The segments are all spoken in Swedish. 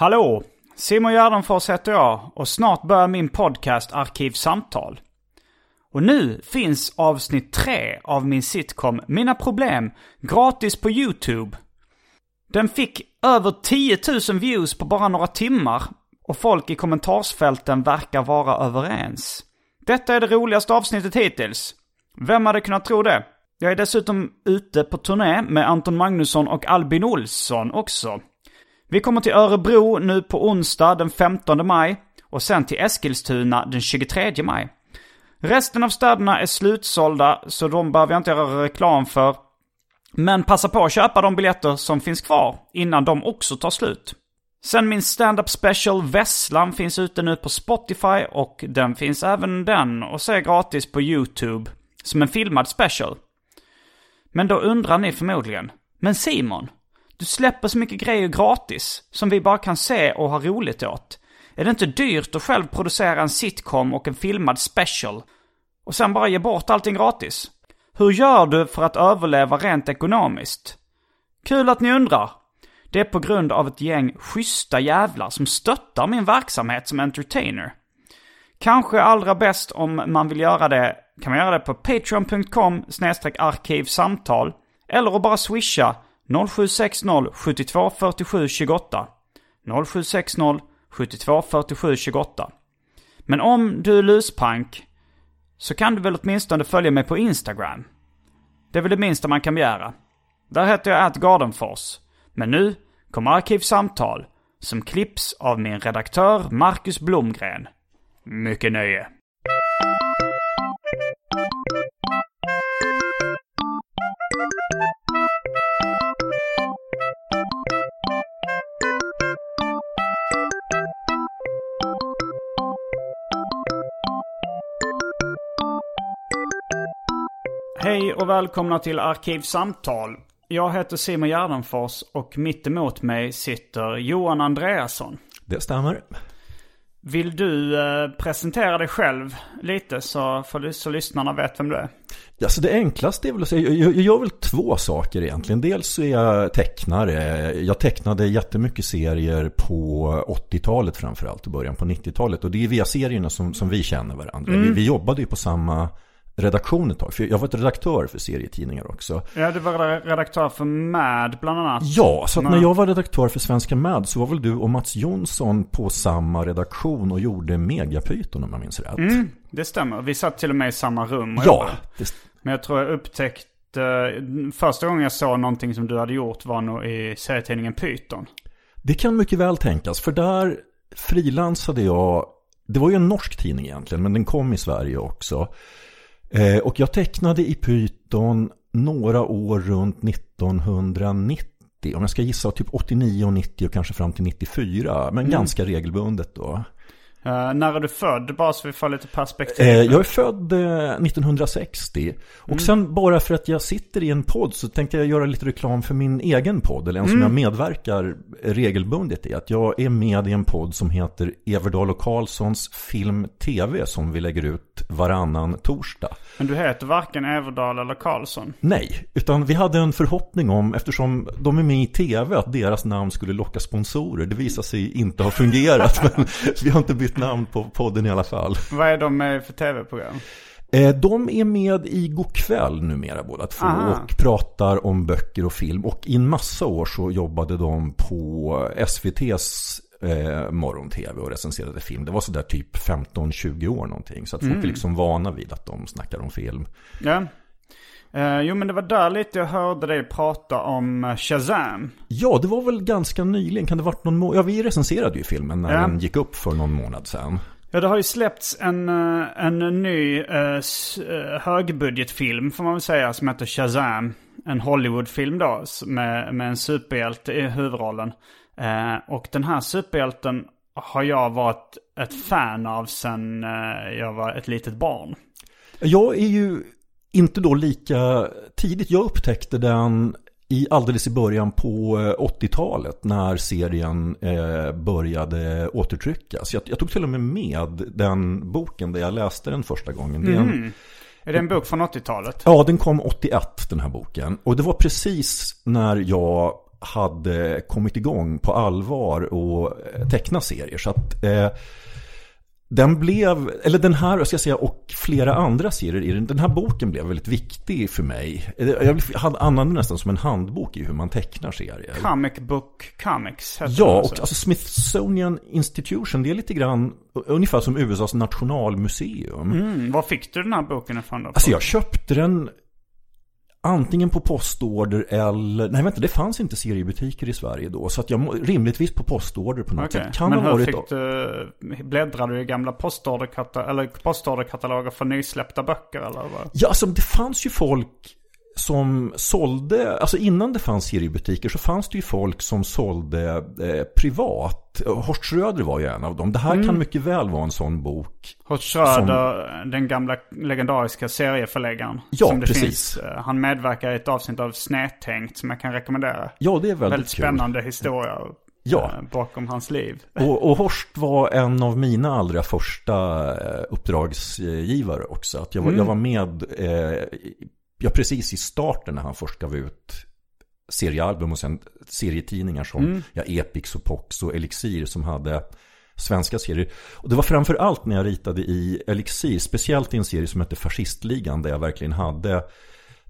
Hallå! Simon Gärdenfors heter jag och snart börjar min podcast Arkivsamtal. Och nu finns avsnitt tre av min sitcom Mina Problem gratis på YouTube. Den fick över 10 000 views på bara några timmar och folk i kommentarsfälten verkar vara överens. Detta är det roligaste avsnittet hittills. Vem hade kunnat tro det? Jag är dessutom ute på turné med Anton Magnusson och Albin Olsson också. Vi kommer till Örebro nu på onsdag den 15 maj och sen till Eskilstuna den 23 maj. Resten av städerna är slutsålda så de behöver jag inte göra reklam för. Men passa på att köpa de biljetter som finns kvar innan de också tar slut. Sen min stand-up special Vesslan finns ute nu på Spotify och den finns även den och se gratis på YouTube som en filmad special. Men då undrar ni förmodligen, men Simon, du släpper så mycket grejer gratis som vi bara kan se och ha roligt åt. Är det inte dyrt att själv producera en sitcom och en filmad special och sen bara ge bort allting gratis? Hur gör du för att överleva rent ekonomiskt? Kul att ni undrar. Det är på grund av ett gäng schyssta jävlar som stöttar min verksamhet som entertainer. Kanske allra bäst om man vill göra det kan man göra det på patreon.com arkivsamtal eller att bara swisha 0760 72 47 28. 0760 72 47 28. Men om du är luspank så kan du väl åtminstone följa mig på Instagram. Det är väl det minsta man kan begära. Där heter jag Gardenfors. Men nu kommer Arkivsamtal som klipps av min redaktör Marcus Blomgren. Mycket nöje. Hej och välkomna till Arkivsamtal. Jag heter Simon Gärdenfors och mitt emot mig sitter Johan Andreasson. Det stämmer. Vill du eh, presentera dig själv lite så, för, så lyssnarna vet vem du är? Ja, så det enklaste är väl att säga, jag, jag gör väl två saker egentligen. Dels så är jag tecknare. Jag tecknade jättemycket serier på 80-talet framförallt och början på 90-talet. Och det är via serierna som, som vi känner varandra. Vi, vi jobbade ju på samma redaktion ett tag. För jag var ett redaktör för serietidningar också. Ja, du var redaktör för MAD bland annat. Ja, så när jag var redaktör för Svenska MAD så var väl du och Mats Jonsson på samma redaktion och gjorde Megapyton om jag minns rätt. Mm, det stämmer. Vi satt till och med i samma rum och Ja, det, Men jag tror jag upptäckte... Första gången jag såg någonting som du hade gjort var nog i serietidningen Python. det kan mycket väl tänkas. För där frilansade jag, det var ju en norsk tidning egentligen, men den kom i Sverige också. Eh, och jag tecknade i Python några år runt 1990. Om jag ska gissa typ 89 och 90 och kanske fram till 94. Men ganska regelbundet då. Eh, när är du född? Bara så vi får lite perspektiv. Eh, jag är född eh, 1960. Och sen bara för att jag sitter i en podd så tänkte jag göra lite reklam för min egen podd. Eller en som jag medverkar regelbundet i. Att jag är med i en podd som heter Everdal och Karlssons Film TV. Som vi lägger ut varannan torsdag. Men du heter varken Everdal eller Karlsson. Nej, utan vi hade en förhoppning om, eftersom de är med i tv, att deras namn skulle locka sponsorer. Det visar sig inte ha fungerat, men vi har inte bytt namn på podden i alla fall. Vad är de med för tv-program? Eh, De är med i Go'kväll numera båda två Aha. och pratar om böcker och film. Och i en massa år så jobbade de på SVTs eh, morgon-tv och recenserade film. Det var sådär typ 15-20 år någonting. Så att folk är liksom vana vid att de snackar om film. Ja. Eh, jo men det var där lite jag hörde dig prata om eh, Shazam. Ja, det var väl ganska nyligen. Kan det varit någon må- Ja, vi recenserade ju filmen när Ja. den gick upp för någon månad sedan. Ja det har ju släppts en, eh, en ny eh, högbudgetfilm får man väl säga som heter Shazam. En Hollywoodfilm då med, med en superhjälte i huvudrollen. Eh, och den här superhjälten har jag varit ett fan av sen eh, jag var ett litet barn. Jag är ju inte då lika tidigt. Jag upptäckte den i, alldeles i början på eh, 80-talet när serien eh, började återtryckas. Jag, jag tog till och med med den boken där jag läste den första gången. Det är en, Är det en bok från 80-talet? Ja, den kom 81 den här boken. Och det var precis när jag hade kommit igång på allvar och eh, teckna serier. Så att eh, den blev, eller den här ska jag säga, och flera andra serier i den. Den här boken blev väldigt viktig för mig. Jag använde den nästan som en handbok i hur man tecknar serier. Comic Book Comics heter Ja, den och alltså. alltså Smithsonian Institution, det är lite grann ungefär som USAs nationalmuseum. Mm, var fick du den här boken ifrån då? Alltså jag köpte den antingen på postorder eller... Nej vänta, det fanns inte seriebutiker i Sverige då. Så att jag rimligtvis på postorder på något Okej, sätt. Kan men ha hur varit... fick du, bläddrade du i gamla postorderkata- eller postorderkataloger för nysläppta böcker eller vad? Ja, alltså det fanns ju folk som sålde, alltså innan det fanns seriebutiker så fanns det ju folk som sålde eh, privat. Horst Schröder var ju en av dem. Det här Mm. kan mycket väl vara en sån bok. Hos Schröder, den gamla legendariska serieförläggaren. Ja, som det precis. Finns. Eh, Han medverkar i ett avsnitt av Snedtänkt som jag kan rekommendera. Ja, det är väldigt, Väldigt kul. spännande historia Ja. eh, bakom hans liv. Och, och Horst var en av mina allra första eh, uppdragsgivare också. Att jag, var, jag var med eh, ja, precis i starten när han först gav ut seriealbum och sen serietidningar som ja, Epix och Pox och Elixir som hade svenska serier. Och det var framför allt när jag ritade i Elixir, speciellt i en serie som hette Fascistligan där jag verkligen hade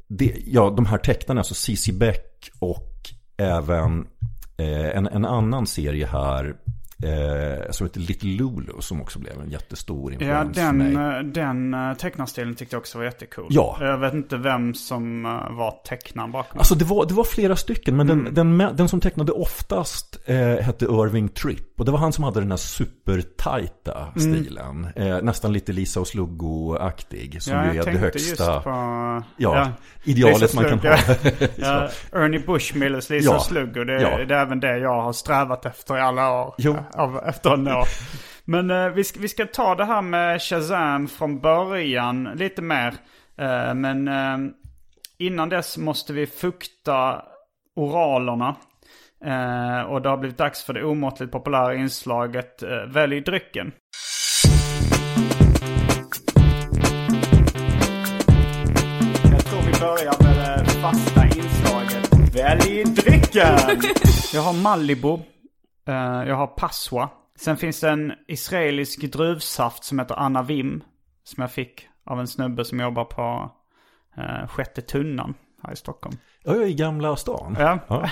det, ja, de här tecknarna, alltså C.C. Beck och även eh, en, en annan serie här eh, som heter Little Lulu som också blev en jättestor Ja, influens för den, mig. eh, den eh, tecknarstilen tyckte jag också var jättecool. Ja. Jag vet inte vem som eh, var tecknaren bakom. Alltså det var, det var flera stycken, men Mm. den, den, den som tecknade oftast eh, hette Irving Tripp. Och det var han som hade den här supertajta Mm. stilen. Eh, nästan lite Lisa och Sluggo-aktig. Som ja, ju är det högsta på... ja, idealet Lisa man kan ha. ja, Ernie Bushmills Lisa Ja. Sluggo. Det, Ja. det är även det jag har strävat efter i alla år. Jo. Av, efter en år. Men eh, vi, ska, vi ska ta det här med Shazam från början lite mer. Eh, men eh, innan dess måste vi fukta oralerna. Eh, och det har blivit dags för det omåttligt populära inslaget eh, Välj drycken. Jag tror vi börjar med det fasta inslaget. Välj drycken! Jag har Malibu. Eh, jag har Passoa. Sen finns det en israelisk druvsaft som heter Anna Vim. Som jag fick av en snubbe som jobbar på uh, Sjätte Tunnan här i Stockholm. Ja, jag är i Gamla stan. Ja. Ja.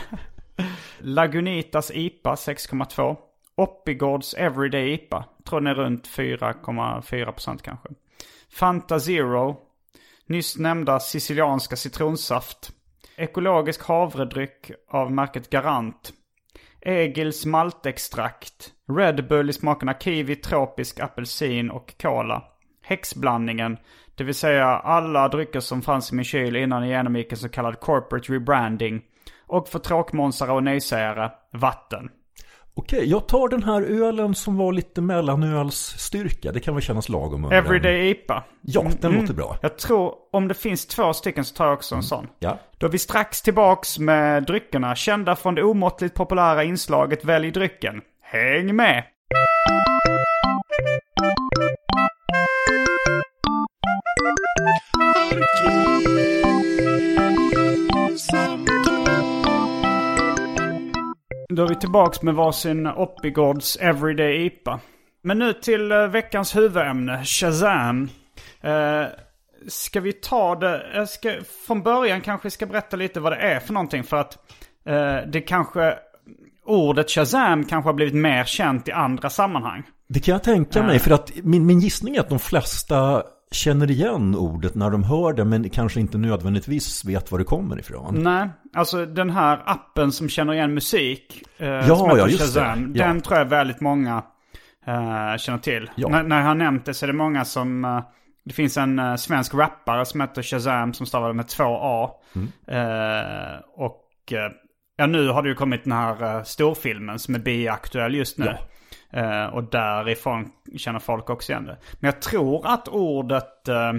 Lagunitas IPA 6,2. Oppigårds Everyday IPA. Tror den är runt 4,4% kanske. Fanta Zero. Nyss nämnda sicilianska citronsaft. Ekologisk havredryck av märket Garant. Egils maltextrakt. Red Bull i smakerna kiwi, tropisk, apelsin och cola. Häxblandningen. Det vill säga alla drycker som fanns i min kyl innan jag genomgick en så kallad corporate rebranding. Och för tråkmånsare och nejsägare, vatten. Okej, jag tar den här ölen som var lite mellanölsstyrka. Det kan väl kännas lagom under den. Everyday IPA. Ja, den låter bra. Jag tror om det finns två stycken så tar jag också en sån. Ja. Då är vi strax tillbaks med dryckerna kända från det omåttligt populära inslaget Välj drycken. Häng med! Då är vi tillbaks med varsin Oppigårds Everyday IPA. Men nu till eh, veckans huvudämne, Shazam. Eh, ska vi ta det, jag ska, från början kanske ska berätta lite vad det är för någonting. För att eh, det kanske, ordet Shazam kanske har blivit mer känt i andra sammanhang. Det kan jag tänka mig, för att min, min gissning är att de flesta känner igen ordet när de hör det men kanske inte nödvändigtvis vet var det kommer ifrån. Nej, alltså den här appen som känner igen musik. Eh, Ja, som ja, just det. Shazam, Ja. Den tror jag väldigt många eh, känner till. Ja. När, när jag har nämnt det så är det många som... eh, det finns en eh, svensk rappare som heter Shazam som stavar med två A. Mm. Eh, och eh, ja, nu har det ju kommit den här uh, storfilmen som är biaktuell just nu. Eh, och därifrån känner folk också igen det. Men jag tror att ordet eh,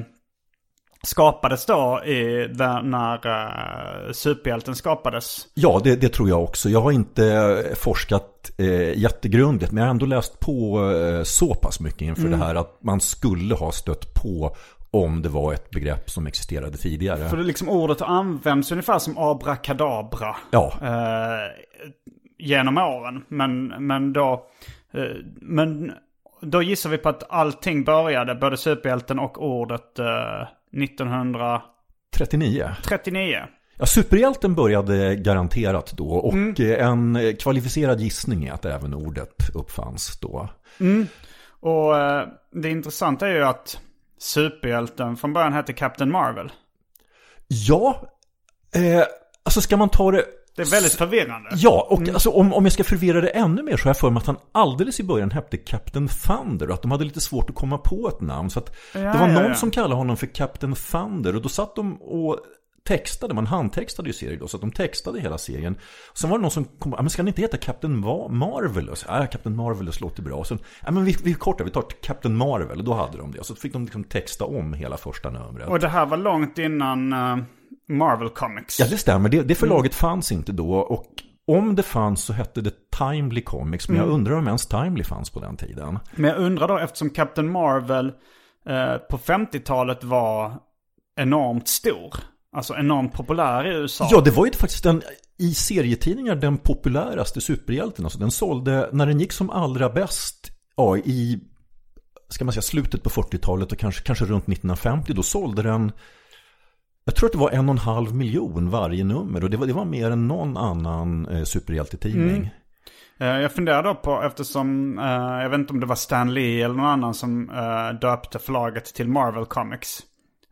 skapades då i, där, när uh, superhjälten skapades. Ja, det, det tror jag också. Jag har inte eh, forskat eh, jättegrundigt men jag har ändå läst på eh, så pass mycket inför Mm. det här att man skulle ha stött på om det var ett begrepp som existerade tidigare. För det liksom ordet används ungefär som abrakadabra. Ja. Eh, genom åren. Men, men då... Eh, men då gissar vi på att allting började, både superhjälten och ordet, eh, 1939. 39. Ja, superhjälten började garanterat då och Mm. eh, en eh, kvalificerad gissning är att även ordet uppfanns då. Och eh, det intressanta är ju att superhjälten från början hette Captain Marvel. Ja, eh, alltså ska man ta det... Det är väldigt förvirrande. Ja, och alltså, om, om jag ska förvirra det ännu mer så har jag för mig att han alldeles i början hette Captain Thunder och att de hade lite svårt att komma på ett namn. Så att Ja, det var någon ja. som kallade honom för Captain Thunder och då satt de och textade, man handtextade ju serien då, så att de textade hela serien. Sen var det någon som kom, men ska ni inte heta Captain Ma- Marvelous? Ja, Captain Marvelous låter bra. Sen, ja men vi, vi kortar, vi tar Captain Marvel och då hade de det. Så fick de liksom texta om hela första numret. Och det här var långt innan eh, Marvel Comics. Ja, det stämmer. Det, det förlaget fanns inte då. Och om det fanns så hette det Timely Comics. Men jag undrar om ens Timely fanns på den tiden. Men jag undrar då, eftersom Captain Marvel eh, på 50-talet var enormt stor. Alltså enormt populär i USA. Ja, det var ju faktiskt den, i serietidningar den populäraste superhjälten. Alltså den sålde, när den gick som allra bäst ja, i ska man säga, slutet på 40-talet och kanske, kanske runt 1950. Då sålde den jag tror att det var en och en halv miljon varje nummer och det var, det var mer än någon annan eh, superhjältetidning. Eh, Jag funderar då på, eftersom, eh, jag vet inte om det var Stan Lee eller någon annan som eh, döpte förlaget till Marvel Comics.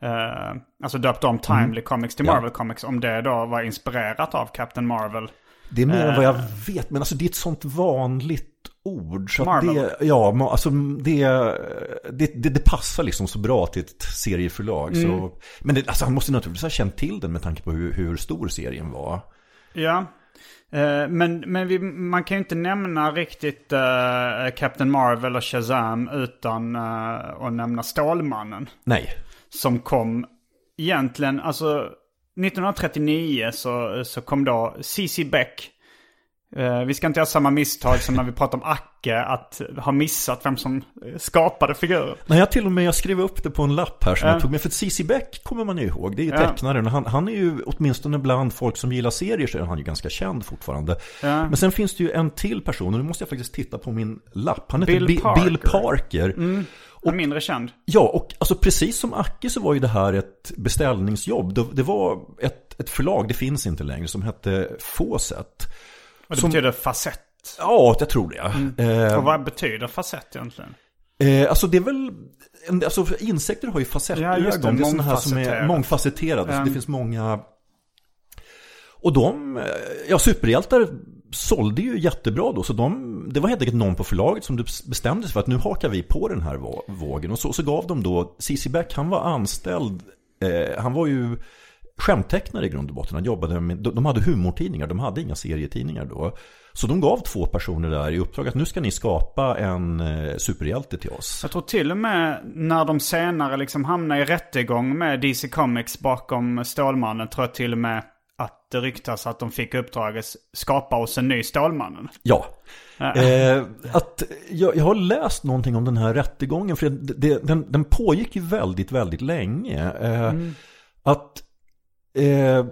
Eh, alltså döpte om Timely Comics till Ja. Marvel Comics. Om det då var inspirerat av Captain Marvel. Det är mer än vad jag Eh. vet, men alltså det är ett sånt vanligt ord. Så Marvel. det, ja, alltså det, det, det, det passar liksom så bra till ett serieförlag. Mm. Så, men det, alltså han måste naturligtvis ha känt till den med tanke på hur, hur stor serien var. Ja. Eh, men men vi, man kan ju inte nämna riktigt eh, Captain Marvel och Shazam utan eh, att nämna Stålmannen. Nej, Som kom egentligen, alltså 1939 så, så kom då C.C. Beck. Eh, vi ska inte göra samma misstag som när vi pratade om Acke, att ha missat vem som eh, skapade figurer. Nej, jag till och med jag skrev upp det på en lapp här som Ja. jag tog med. För C.C. Beck kommer man ju ihåg. Det är ju Ja. tecknaren. Han, han är ju åtminstone bland folk som gillar serier så är han ju ganska känd fortfarande. Ja. Men sen finns det ju en till person och nu måste jag faktiskt titta på min lapp. Han heter Bill Bi- Parker. Bill Parker. Och mindre känd. Ja, och alltså precis som Acke så var ju det här ett beställningsjobb. Det, det var ett, ett förlag, det finns inte längre, som hette Fawcett. Och det Som- betyder facett. Ja, jag tror det. Eh, Och vad betyder facett egentligen? Eh, alltså det är väl, alltså insekter har ju facettögon. Ja, det. det är sådana här som är mångfacetterade. Så Ja. det finns många. Och de, eh, ja superhjältar sålde ju jättebra då. Så de, det var helt enkelt någon på förlaget som bestämde sig för att nu hakar vi på den här vå- vågen. Och så, så gav de då, CC Beck han var anställd, eh, han var ju skämttecknare i grund och botten. Han jobbade med, de de hade humortidningar, de hade inga serietidningar då. Så de gav två personer där i uppdrag att nu ska ni skapa en eh, superhjälte till oss. Jag tror till och med när de senare liksom hamnar i rättegång med DC Comics bakom Stålmannen tror jag till och med att det ryktas att de fick uppdraget skapa oss en ny Stålmannen. Ja. Eh, att, jag, jag har läst någonting om den här rättegången för det, det, den, den pågick ju väldigt, väldigt länge. Eh, Att eh,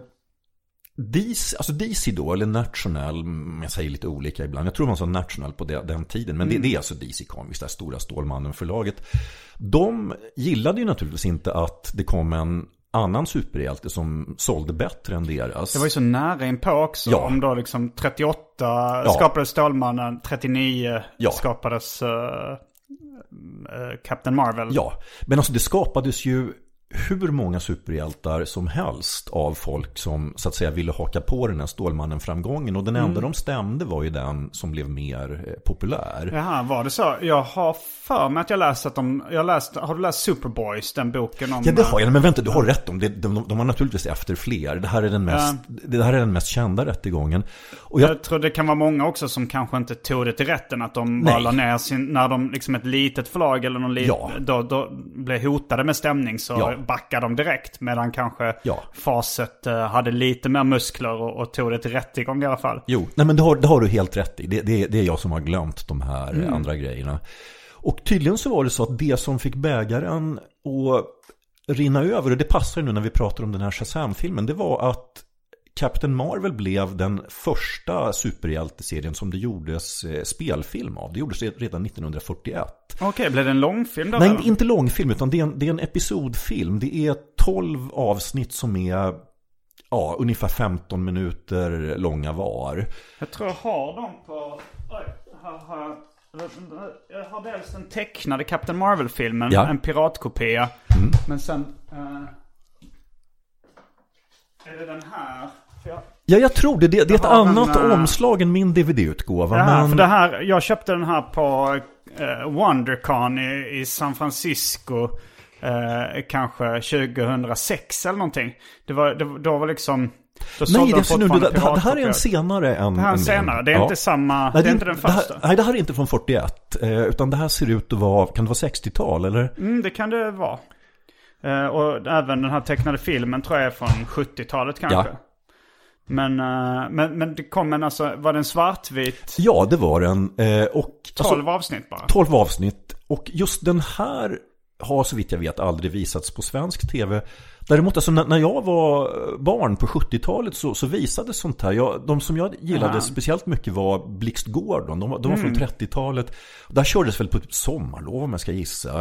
DC, alltså DC då, eller National, mm, jag säger lite olika ibland. Jag tror man sa National på den tiden. Men det, det, är alltså DC Comics, det här stora Stålmannen-förlaget. De gillade ju naturligtvis inte att det kom en annan superhjälte som sålde bättre än deras. Det var ju så nära inpå också. Ja. Om då liksom 38 skapades Stålmannen, 39 Ja. skapades uh, Captain Marvel. Ja, men alltså det skapades ju hur många superhjältar som helst av folk som så att säga ville haka på den här Stålmannen-framgången. Och den enda de stämde var ju den som blev mer eh, populär. Jaha, var det så? Jag har för mig att jag läst att de... Jag läst, har du läst Superboys, den boken om... Ja, det har jag. Men vänta, du har rätt om det. De, de, de har naturligtvis efter fler. Det här är den mest, det här är den mest kända rättegången. Och jag, Jag tror det kan vara många också som kanske inte tog det till rätten. Att de bara la ner sin... När de liksom ett litet förlag eller någon lit, Ja. då, då blev hotade med stämning så Ja. Backade de direkt. Medan kanske Ja. Facet eh, hade lite mer muskler och, och tog det till rättegång i alla fall. Jo, nej men det har, det har du helt rätt i. Det, det, det är jag som har glömt de här eh, andra grejerna. Och tydligen så var det så att det som fick bägaren att rinna över, och det passar ju nu när vi pratar om den här Shazam-filmen, det var att Captain Marvel blev den första superhjälteserien som det gjordes eh, spelfilm av. Det gjordes redan 1941. Okej, blev det en långfilm då? Nej, eller? inte långfilm, utan det är, en, det är en episodfilm. Det är 12 avsnitt som är ja, ungefär 15 minuter långa var. Jag tror jag har dem på... Oj, här har jag... Jag har dels den tecknade Captain Marvel-filmen, Ja. en piratkopia. Men sen... eh, är det den här? Ja, jag tror det. Det, det är ett annat äh, omslag än min DVD-utgåva. Ja, men... för det här, jag köpte den här på eh, WonderCon i, i San Francisco. Eh, kanske 2006 eller någonting. Det var, det, då var liksom... Då Nej, de det, nu, det, det, här är en senare än... Det här är en senare. Det är inte samma- det är inte den det här, första. Nej, det här är inte från 41. Eh, utan det här ser ut att vara, kan det vara 60-tal eller? Mm, det kan det vara. Eh, och även den här tecknade filmen tror jag är från 70-talet kanske. Ja. Men, eh, men, men det kom en alltså, var den svartvit? Ja, det var den. Eh, och, 12 avsnitt bara. 12 avsnitt. Och just den här har så vitt jag vet aldrig visats på svensk tv. Däremot, alltså, när, jag var barn på 70-talet så, så visades sånt här. Jag, de som jag gillade Aha. speciellt mycket var Blixt Gordon. De, var- de var Mm. från 30-talet. Där kördes väl på typ sommarlov om jag ska gissa.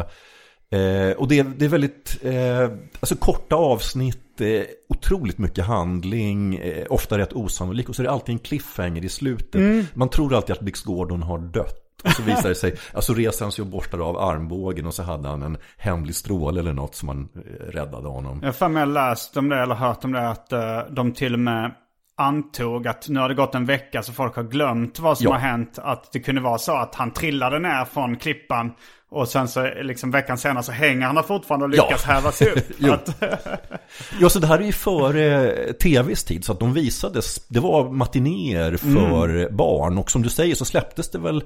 Eh, och det, är- det är väldigt eh, alltså korta avsnitt, eh, otroligt mycket handling, eh, ofta rätt osannolik. Och så är det alltid en cliffhanger i slutet. Mm. Man tror alltid att Blixt Gordon har dött. Och så visar det sig, alltså reser han sig och borstar av armbågen och så hade han en hemlig stråle eller något som man eh, räddade honom. Jag har för mig jag läst om det eller hört om det att eh, de till och med antog att nu har det gått en vecka så folk har glömt vad som Ja. har hänt. Att det kunde vara så att han trillade ner från klippan och sen så liksom veckan senare så hänger han fortfarande och lyckas Ja. häva sig upp. Jo. att, Ja, så det här är ju före tvs tid så att de visades, det var matinéer för barn och som du säger så släpptes det väl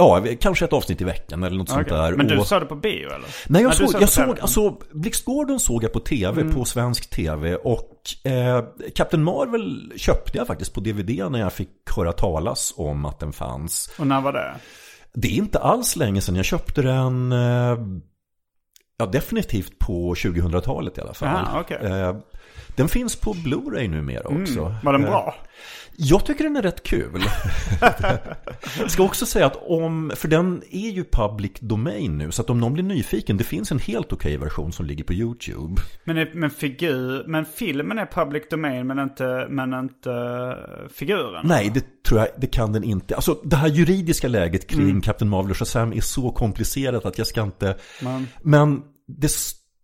Ja, kanske ett avsnitt i veckan eller något sånt Okej. där. Men du och... såg det på bio eller? Nej, jag du såg, det jag såg alltså Blixt Gordon såg jag på tv, Mm. på svensk tv och eh, Captain Marvel köpte jag faktiskt på DVD när jag fick höra talas om att den fanns. Och när var det? Det är inte alls länge sedan jag köpte den, eh, ja definitivt på 2000-talet i alla fall. Aha, okej. Eh, den finns på Blu-ray numera också. Mm. Var den Eh, bra? jag tycker den är rätt kul. jag ska också säga att om, för den är ju public domain nu, så att om någon blir nyfiken, det finns en helt okej version som ligger på YouTube. Men, men, figur, men filmen är public domain men inte, men inte eh, figuren? Nej, det tror jag, det kan den inte. Alltså det här juridiska läget kring Mm. Captain Marvel och Shazam är så komplicerat att jag ska inte... Men- Men det,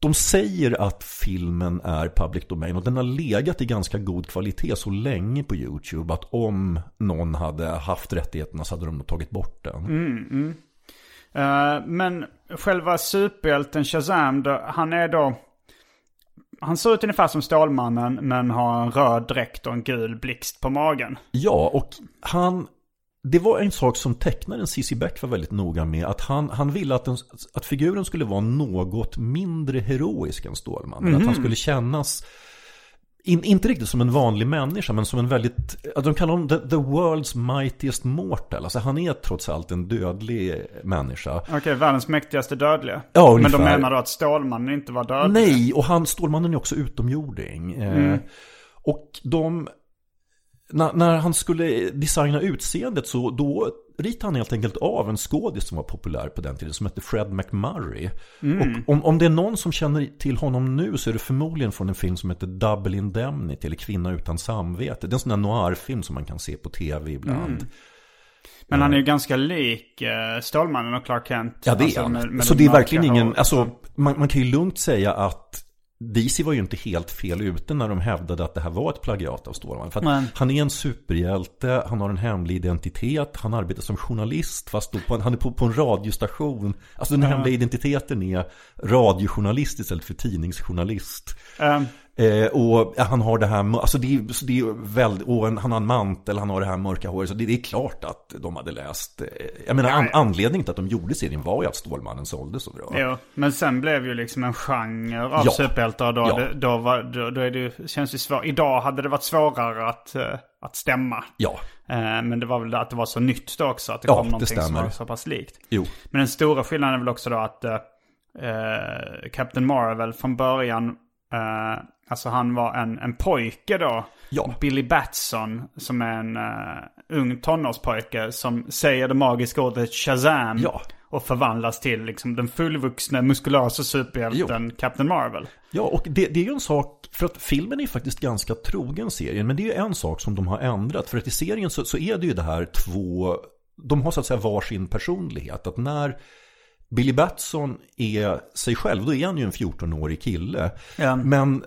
de säger att filmen är public domain och den har legat i ganska god kvalitet så länge på YouTube att om någon hade haft rättigheterna så hade de nog tagit bort den. Mm. Eh, men själva superhjälten Shazam, då, han är då... Han ser ut ungefär som Stålmannen men har en röd dräkt och en gul blixt på magen. Ja, och han... Det var en sak som tecknaren C.C. Beck var väldigt noga med. Att han, han ville att, den, att figuren skulle vara något mindre heroisk än Stålmannen. Att han skulle kännas... In, inte riktigt som en vanlig människa, men som en väldigt... De kallar honom the, the world's mightiest mortal. Alltså han är trots allt en dödlig människa. Okej, världens mäktigaste dödliga. Ja, men de menar då att Stålmannen inte var dödlig? Nej, och han, Stålmannen är också utomjording. Eh, och de när, när han skulle designa utseendet så då ritade han helt enkelt av en skådis som var populär på den tiden som hette Fred McMurray. Och om, om det är någon som känner till honom nu så är det förmodligen från en film som heter Double Indemnity eller Kvinna utan samvete. Det är en sån där noirfilm som man kan se på tv ibland. Men han är ju ganska lik uh, Stålmannen och Clark Kent. Ja, det är Alltså, han. med- med så det är verkligen ingen, alltså man, man kan ju lugnt säga att DC var ju inte helt fel ute när de hävdade att det här var ett plagiat av Stålmannen. För han är en superhjälte, han har en hemlig identitet, han arbetar som journalist fast på en, han är på, på en radiostation. Alltså den hemliga identiteten är radiojournalist istället för tidningsjournalist. Ehm, Eh, och ja, han har det här, alltså det är, det är väldigt, och han har en mantel, han har det här mörka håret. Så det, det är klart att de hade läst. Eh, jag menar an, anledningen till att de gjorde serien var ju att Stålmannen sålde så bra. Jo, men sen blev ju liksom en genre av Ja. superhjältar. Då, Ja. det, då, var, då, då är det, känns det svårt. Idag hade det varit svårare att, eh, att stämma. Ja, Eh, men det var väl att det var så nytt då också. Att det Ja, kom det någonting som stämmer. var så pass likt. jo. Men den stora skillnaden är väl också då att eh, eh, Captain Marvel från början, eh, alltså han var en, en pojke då. Ja. Billy Batson som är en eh, ung tonårspojke som säger det magiska ordet Shazam. Ja. Och förvandlas till liksom den fullvuxna muskulösa superhjälten Captain Marvel. Ja, och det, det är ju en sak, för att filmen är faktiskt ganska trogen serien, men det är ju en sak som de har ändrat. För att i serien så, så är det ju det här två, de har så att säga varsin personlighet. Att när Billy Batson är sig själv, då är han ju en 14-årig kille. Ja. Men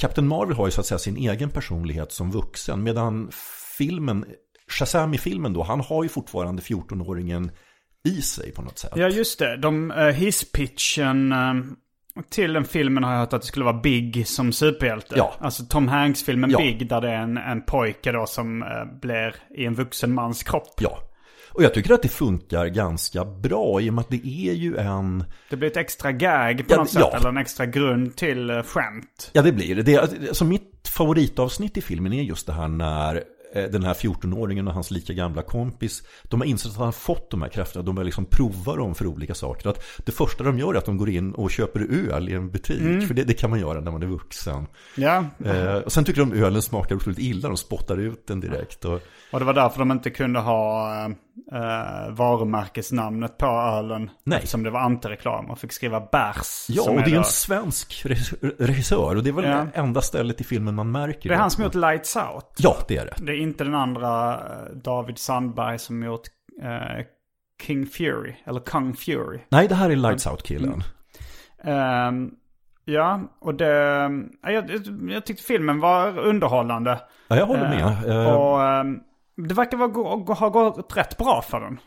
Captain Marvel har ju så att säga sin egen personlighet som vuxen, medan filmen, Shazam i filmen då, han har ju fortfarande 14-åringen i sig på något sätt. Ja, just det. De uh, hisspitchen uh, till den filmen har jag hört att det skulle vara Big som superhjälte. Ja. Alltså Tom Hanks-filmen Ja. Big där det är en, en pojke då som uh, blir i en vuxen mans kropp. Ja. Och jag tycker att det funkar ganska bra i och med att det är ju en... Det blir ett extra gag på Ja, något sätt. ja. Eller en extra grund till uh, skämt. Ja, det blir det. det. Alltså mitt favoritavsnitt i filmen är just det här när eh, den här 14-åringen och hans lika gamla kompis De har insett att han har fått de här krafterna De börjar liksom prova dem för olika saker att Det första de gör är att de går in och köper öl i en butik För det, det kan man göra när man är vuxen Ja. eh, Och sen tycker de ölen smakar otroligt illa De spottar ut den direkt och, Och det var därför de inte kunde ha uh, varumärkesnamnet på ölen. Nej. Eftersom det var antireklam och fick skriva bärs. Ja, och det är en svensk re- regissör Och det är väl Ja. det enda stället i filmen man märker Det är han som gjort Lights Out. Ja, det är det Det inte den andra eh, David Sandberg som gjort eh, King Fury, eller Kung Fury. Nej, det här är Lights Out-killen Ehm, ja, och det... ja, Jag, jag tyckte filmen var underhållande. Ja, jag håller Eh, med Eh, och ehm, det verkar vara, ha gått rätt bra för den.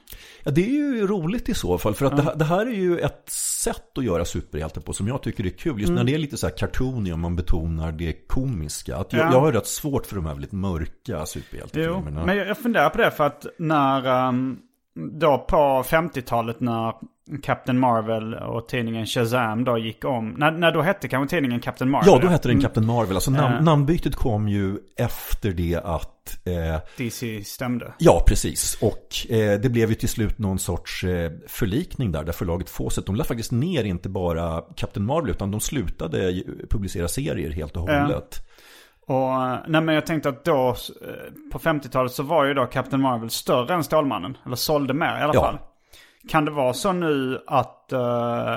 Ja, det är ju roligt i så fall. För att det, här- det här är ju ett sätt att göra superhjältar på som jag tycker är kul. Just när det är lite så här cartoony och man betonar det komiska. Att jag, Ja. jag har rätt svårt för de här väldigt mörka Jo, superhjältefilmerna. men jag, jag funderar på det för att när... ehm, då på 50-talet när Captain Marvel och tidningen Shazam då gick om. När, när då hette kanske tidningen Captain Marvel? Ja, då hette den Captain Marvel. Alltså nam- Eh. namnbytet kom ju efter det att... Eh, DC stämde. ja, precis. Och eh, det blev ju till slut någon sorts eh, förlikning där. Där förlaget Fawcett, de la faktiskt ner inte bara Captain Marvel utan de slutade publicera serier helt och hållet. Och eh, nej men jag tänkte att då eh, på 50-talet så var ju då Captain Marvel större än Stålmannen. Eller sålde mer i alla Ja. fall. Kan det vara så nu att, eh,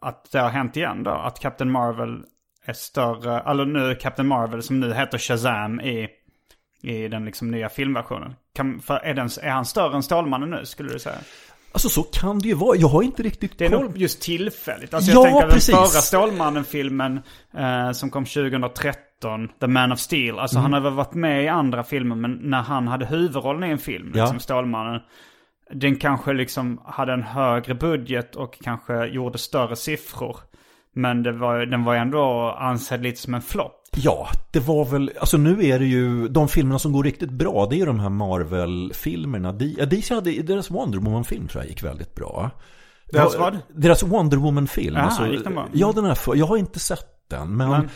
att det har hänt igen då? Att Captain Marvel är större, eller nu Captain Marvel som nu heter Shazam i, i den liksom nya filmversionen. Kan, för är, den, är han större än Stålmannen nu skulle du säga? Alltså så kan det ju vara. Jag har inte riktigt Det är koll. nog just tillfälligt. Alltså Ja, jag tänker precis. den förra Stålmannen-filmen eh, som kom 2013, The Man of Steel. Alltså Mm. han har väl varit med i andra filmer, men när han hade huvudrollen i en film, Ja. liksom Stålmannen. Den kanske liksom hade en högre budget och kanske gjorde större siffror. Men det var, den var ändå ansedd lite som en flopp. Ja, det var väl, alltså nu är det ju, de filmerna som går riktigt bra, det är ju de här Marvel-filmerna. DC hade, deras Wonder Woman-film tror jag gick väldigt bra. Deras vad? Deras Wonder Woman-film. Aha, gick den bra? Ja, den här, jag har inte sett den, men Men-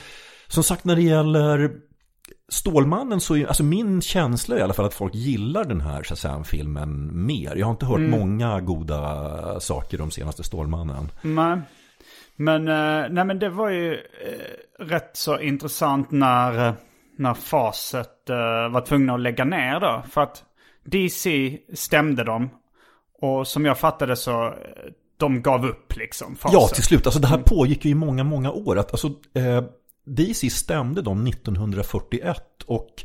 som sagt när det gäller Stålmannen så är, alltså min känsla är i alla fall att folk gillar den här Shazam-filmen mer. Jag har inte hört Mm. många goda saker om senaste Stålmannen. Nej. Men, eh, nej men det var ju eh, rätt så intressant när, eh, när Facet var tvungna att lägga ner då. För att DC stämde dem. Och som jag fattade så, de gav upp liksom. Facet. Ja, till slut. Alltså det här pågick ju i många, många år. Att, alltså, eh, DC stämde dem 1941 och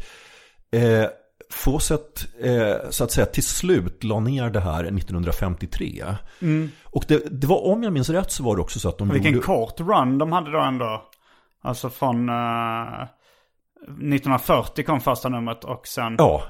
eh, Fawcett eh, så att säga till slut la ner det här 1953. Mm. Och det, det, var, om jag minns rätt så var det också så att de Vilken gjorde... kort run de hade då ändå. Alltså från uh, 1940 kom första numret och sen Ja,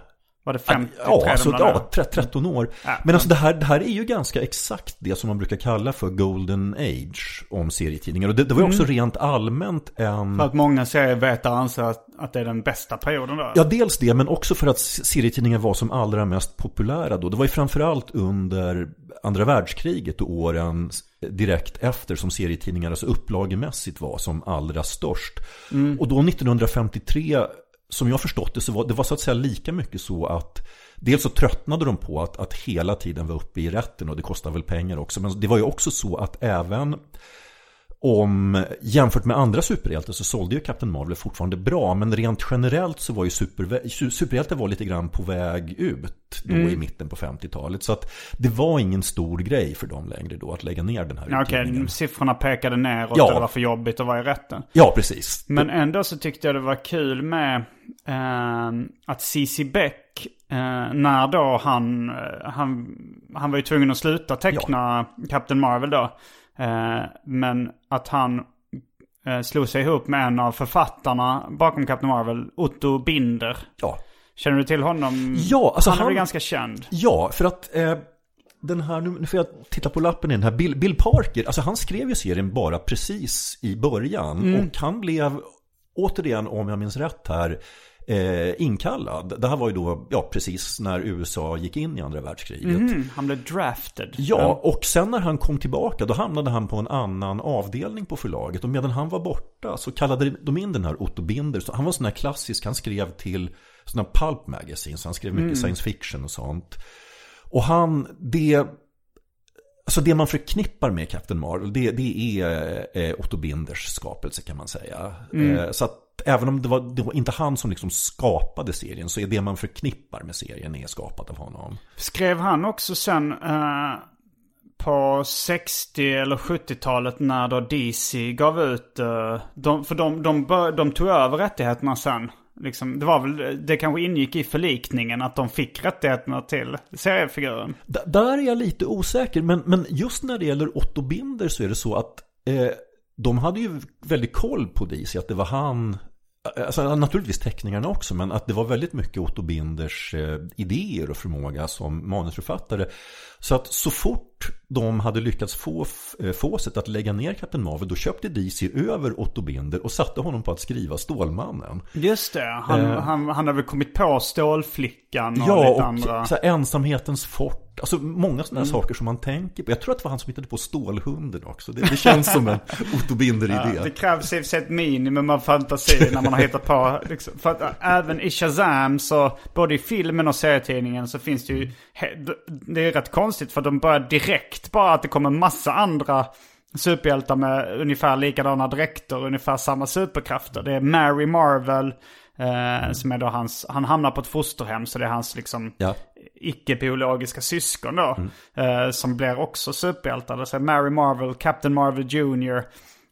var det 53 Ja, alltså, ja 13 år. Ja, men alltså det här, det här är ju ganska exakt det som man brukar kalla för Golden Age om serietidningar. Och det, det var ju också rent allmänt en... För att många serievetare anser att, att det är den bästa perioden då. Ja, dels det, men också för att serietidningar var som allra mest populära då. Det var ju framförallt under andra världskriget och åren direkt efter som serietidningar alltså upplagemässigt var som allra störst. Och då 1953 som jag förstått det så var det var så att säga lika mycket så att Dels så tröttnade de på att, att hela tiden vara uppe i rätten och det kostar väl pengar också. Men det var ju också så att även om jämfört med andra superhjältar så sålde ju Captain Marvel fortfarande bra. Men rent generellt så var ju super, superhjältar var lite grann på väg ut då i mitten på 50-talet. Så att det var ingen stor grej för dem längre då att lägga ner den här Ja, Okej, siffrorna pekade neråt Ja. och det var för jobbigt att vara i rätten. Ja, precis. Men ändå så tyckte jag det var kul med eh, att CC Beck, eh, när då han, eh, han, han var ju tvungen att sluta teckna Captain Marvel då. Eh, men att han eh, slog sig ihop med en av författarna bakom Captain Marvel, Otto Binder. Ja, Känner du till honom? Ja, alltså han är han- väl ganska känd. Ja, för att eh, den här, nu får jag titta på lappen i den här, Bill, Bill Parker, alltså han skrev ju serien bara precis i början. Och han blev, återigen om jag minns rätt här, eh, inkallad. Det här var ju då, ja precis när USA gick in i andra världskriget. Mm, han blev drafted. Ja, och sen när han kom tillbaka då hamnade han på en annan avdelning på förlaget. Och medan han var borta så kallade de in den här Otto Binder. Så han var sån här klassisk, han skrev till sådana pulp magazines. Han skrev mycket science fiction och sånt. Och han, det... Alltså det man förknippar med Captain Marvel, det, det är eh, Otto Binders skapelse kan man säga. Eh, så att även om det var, det var inte han som liksom skapade serien, så är det man förknippar med serien är skapat av honom. Skrev han också sen eh, på 60 eller 70-talet när då DC gav ut, eh, de, för de, de, bör, de tog över rättigheterna sen. Liksom, det var väl, det kanske ingick i förlikningen att de fick rättigheterna till seriefiguren. D- där är jag lite osäker, men, men just när det gäller Otto Binder så är det så att eh, de hade ju väldigt koll på DC, att det var han Alltså, naturligtvis teckningarna också, men att det var väldigt mycket Otto Binders eh, idéer och förmåga som manusförfattare. Så att så fort de hade lyckats få eh, Fawcett att lägga ner Captain Marvel, då köpte DC över Otto Binder och satte honom på att skriva Stålmannen. Just det, han, Eh. han, han hade väl kommit på Stålflickan och Ja, lite och andra. så här, ensamhetens fort. Alltså många sådana Mm. saker som man tänker på. Jag tror att det var han som hittade på Stålhunden också. Det, det känns som en Otto Binder-idé. Ja, det krävs i och för sig ett minimum av fantasi när man har hittat på. Liksom, för att äh, även i Shazam så, både i filmen och serietidningen så finns det ju, det är rätt konstigt för de börjar direkt bara att det kommer massa andra superhjältar med ungefär likadana dräkter, ungefär samma superkrafter. Det är Mary Marvel, eh, som är då hans, han hamnar på ett fosterhem så det är hans liksom Ja. icke-biologiska syskon då. Eh, som blir också superhjältar. Det är Mary Marvel, Captain Marvel Jr.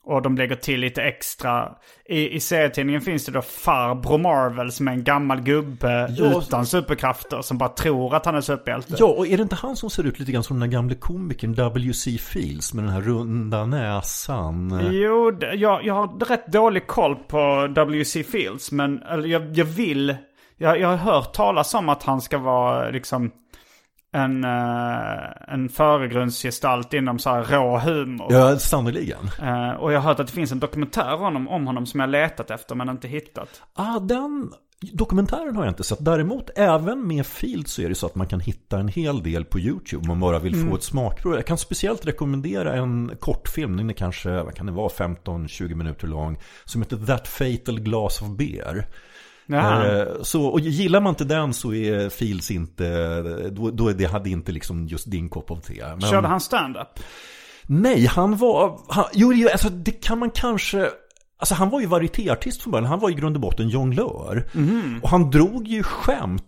Och de lägger till lite extra. I, i serietidningen finns det då farbror Marvel som är en gammal gubbe Ja. utan superkrafter. Som bara tror att han är superhjälte. Ja, och är det inte han som ser ut lite grann som den där gamle komikern W.C. Fields med den här runda näsan? Jo, jag, jag har rätt dålig koll på W.C. Fields. Men jag, jag vill... Jag, jag har hört talas om att han ska vara liksom en, uh, en föregrundsgestalt inom så här rå humor. Ja, sannerligen. Eh, och jag har hört att det finns en dokumentär om honom, om honom som jag letat efter men inte hittat. Ah, den dokumentären har jag inte sett. Däremot, även med Fields så är det så att man kan hitta en hel del på YouTube om man bara vill få ett smakprov. Jag kan speciellt rekommendera en kortfilm, den är kanske, vad kan det vara, 15-20 minuter lång, som heter That Fatal Glass of Beer. Jaha. Eh, Så, och gillar man inte den så är Fields inte, då, då det hade inte liksom just din kopp av te. Men, Körde han stand-up? Nej, han var, han, jo, alltså det kan man kanske, Alltså han var ju varietéartist från början, han var i grund och botten jonglör. Och han drog ju skämt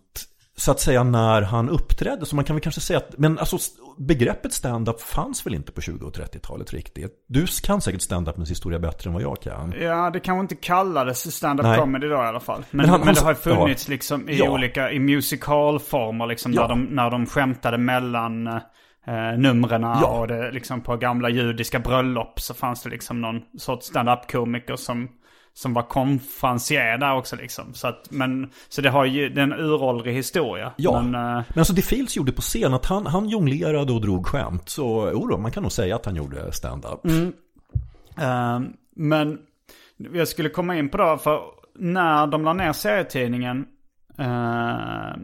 så att säga när han uppträdde. Så man kan väl kanske säga att, men alltså begreppet stand-up fanns väl inte på 20 och 30-talet riktigt. Du kan säkert stand-upens historia bättre än vad jag kan. Ja, det kanske inte kallades stand-up comedy då i alla fall. Men, Men han- men, han- det har ju funnits ja. liksom i Ja. olika, i musicalformer liksom. Ja. Där, de, när de skämtade mellan eh, numren Ja. och det liksom på gamla judiska bröllop så fanns det liksom någon sorts stand-up komiker som, som var konferencier där också liksom. Så att, men, så det har ju, det är en uråldrig historia. Ja, Men, men, eh, alltså det Fields gjorde på scen, att han, han jonglerade och drog skämt. Så då, man kan nog säga att han gjorde stand-up. Eh, men jag skulle komma in på det, för när de la ner serietidningen eh,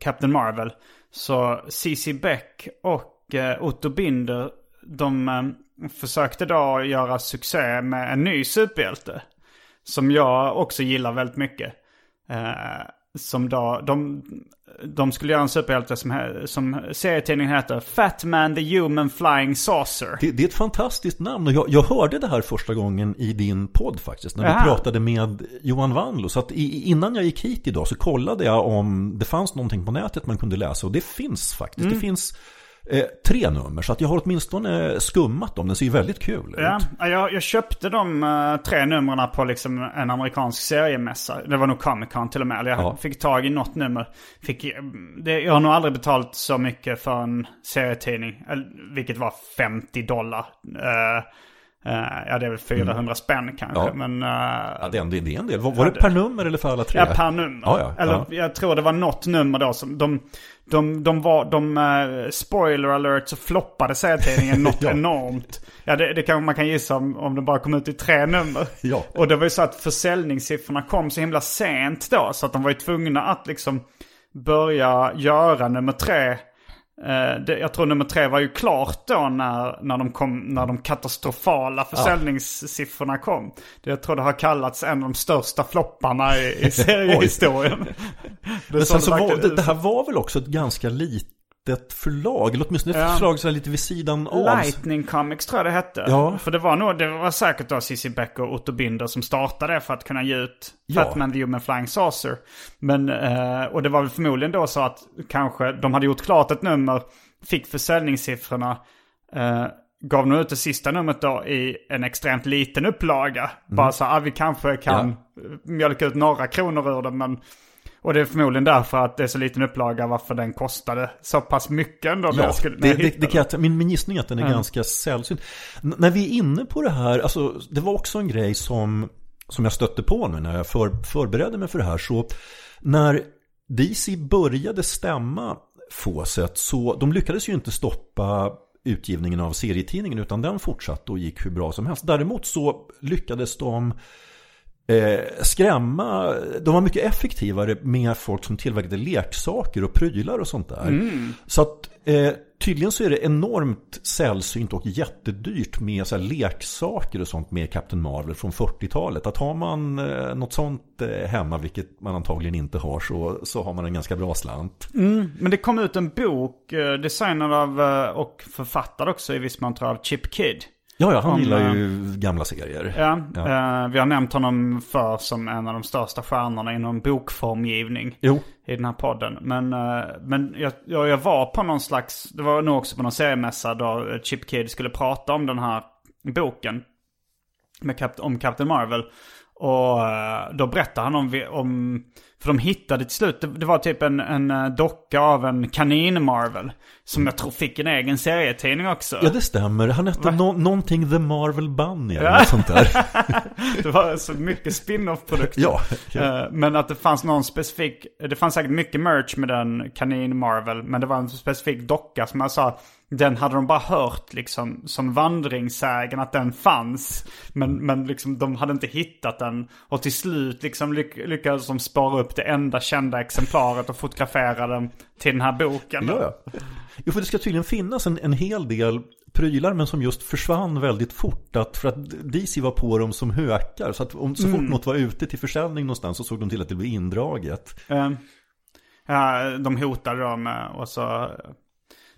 Captain Marvel så CC Beck och eh, Otto Binder de försökte då göra succé med en ny superhjälte. Som jag också gillar väldigt mycket. Eh, som då, de, de skulle göra en superhjälte som, som serietidningen heter Fat Man the Human Flying Saucer. Det, det är ett fantastiskt namn och jag, jag hörde det här första gången i din podd faktiskt. När Jaha. du pratade med Johan Wanlo. Så att i, innan jag gick hit idag så kollade jag om det fanns någonting på nätet man kunde läsa. Och det finns faktiskt. Mm. Det finns eh, tre nummer. Så att jag har åtminstone skummat dem. Den ser ju väldigt kul ut. Ja, jag, jag köpte de eh, tre numren på liksom en amerikansk seriemässa. Det var nog Comic Con till och med. Jag Ja. fick tag i något nummer. Fick, eh, det, jag har nog aldrig betalt så mycket för en serietidning. Vilket var 50 dollar. Eh, eh, ja, det är väl 400 spänn kanske. Ja. Men, eh, Ja, det, är en, det är en del. Var, var det per nummer eller för alla tre? Ja, per nummer. Ja, ja, Eller ja. jag tror det var något nummer då som de... De, de var, de, eh, spoiler alert, så floppade serietidningen något enormt. Ja, det, det kan man kan gissa om, om det bara kom ut i tre nummer. Ja. Och det var ju så att försäljningssiffrorna kom så himla sent då. Så att de var ju tvungna att liksom börja göra nummer tre. Eh, det, jag tror nummer tre var ju klart då när, när, de, kom, när de katastrofala försäljningssiffrorna kom. Det, jag tror det har kallats en av de största flopparna i, i seriehistorien. det Men sen så var, det, det här var väl också ett ganska litet förlag. Eller åtminstone ett Ja. förlag så här lite vid sidan av. Lightning Comics tror jag det hette. Ja. För det var nog, det var säkert då Cissi Beck och Otto Binder som startade det för att kunna ge ut Ja. Fatman the Human Flying Saucer. Men, eh, och det var väl förmodligen då så att kanske de hade gjort klart ett nummer, fick försäljningssiffrorna, eh, gav nog ut det sista numret då i en extremt liten upplaga. Bara så ah, vi kanske kan Mm. Ja. mjölka ut några kronor ur den men och det är förmodligen därför att det är så liten upplaga varför den kostade så pass mycket ändå. Ja, jag skulle, det, det, det kan jag, min, min gissning är att den är ganska sällsynt. N- när vi är inne på det här, alltså det var också en grej som, som jag stötte på nu när jag för, förberedde mig för det här. Så när DC började stämma Fawcett så de lyckades ju inte stoppa utgivningen av serietidningen utan den fortsatte och gick hur bra som helst. Däremot så lyckades de eh, skrämma, de var mycket effektivare med folk som tillverkade leksaker och prylar och sånt där. Så att eh, tydligen så är det enormt sällsynt och jättedyrt med så leksaker och sånt med Captain Marvel från 40-talet. Att har man eh, något sånt eh, hemma, vilket man antagligen inte har, så, så har man en ganska bra slant. Men det kom ut en bok eh, designad av eh, och författad också i viss mån av Chip Kidd. Ja, ja, han Om, gillar eh, ju gamla serier. Ja, Ja. eh, vi har nämnt honom för som en av de största stjärnorna inom bokformgivning Jo, i den här podden. Men, eh, men jag, jag, var på någon slags, det var nog också på någon seriemässa då Chip Kidd skulle prata om den här boken. Med Cap- om Captain Marvel. Och eh, då berättade han om, om för de hittade till slut, det, det var typ en, en eh, docka av en kanin Marvel. Som jag tror fick en egen serietidning också. ja det stämmer. Han hette nå- någonting The Marvel Bunny eller Ja. något sånt där. Det var så mycket spin-off-produkter. Ja. Eh, Men att det fanns någon specifik, det fanns säkert mycket merch med den kanin Marvel. Men det var en specifik docka som jag sa, den hade de bara hört liksom som vandringssägen att den fanns. Men, men liksom de hade inte hittat den. Och till slut liksom lyck, lyckades de spara upp det enda kända exemplaret och fotografera den till den här boken. Ja, ja. Jo, för det ska tydligen finnas en, en hel del prylar men som just försvann väldigt fort. Att för att DC var på dem som hökar. Så att om, så fort något var ute till försäljning någonstans så såg de till att det blev indraget. Eh, Ja, de hotade med, och så,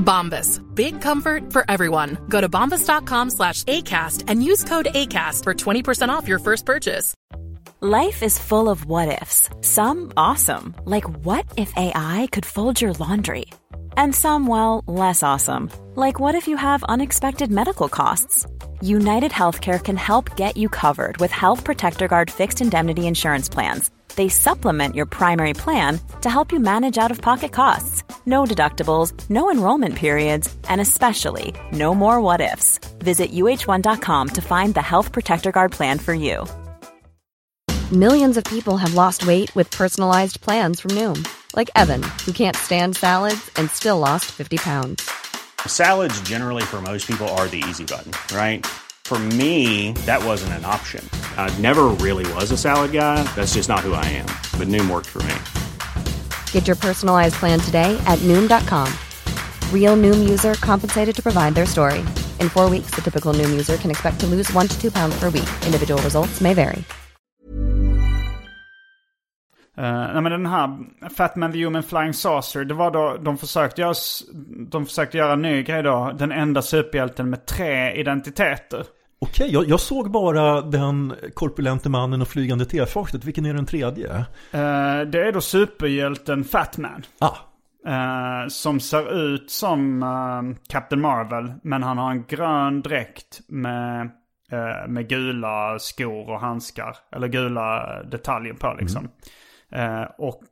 Bombas. Big comfort for everyone. Go to bombas.com slash ACAST and use code ACAST for 20% off your first purchase. Life is full of what ifs. Some awesome, like what if AI could fold your laundry? And some, well, less awesome, like what if you have unexpected medical costs? United Healthcare can help get you covered with Health Protector Guard fixed indemnity insurance plans. They supplement your primary plan to help you manage out of pocket costs. No deductibles, no enrollment periods, and especially no more what ifs. Visit uh1.com to find the Health Protector Guard plan for you. Millions of people have lost weight with personalized plans from Noom, like Evan, who can't stand salads and still lost 50 pounds. Salads, generally, for most people, are the easy button, right? For me, that wasn't an option. I never really was a salad guy. That's just not who I am. But Noom worked for me. Get your personalized plan today at Noom.com. Real Noom user compensated to provide their story. In four weeks, the typical Noom user can expect to lose one to two pounds per week. Individual results may vary. Uh, nej men den här Fat Man the Human Flying Saucer, det var då de försökte göra, de försökte göra en ny grej då. Den enda superhjälten med tre identiteter. Okej, jag, jag såg bara den korpulente mannen och flygande tefartet. Vilken är den tredje? Eh, det är då superhjälten Fat Man. Ah, Eh, som ser ut som eh, Captain Marvel. Men han har en grön dräkt med, med gula skor och handskar. Eller gula detaljer på liksom. Eh, och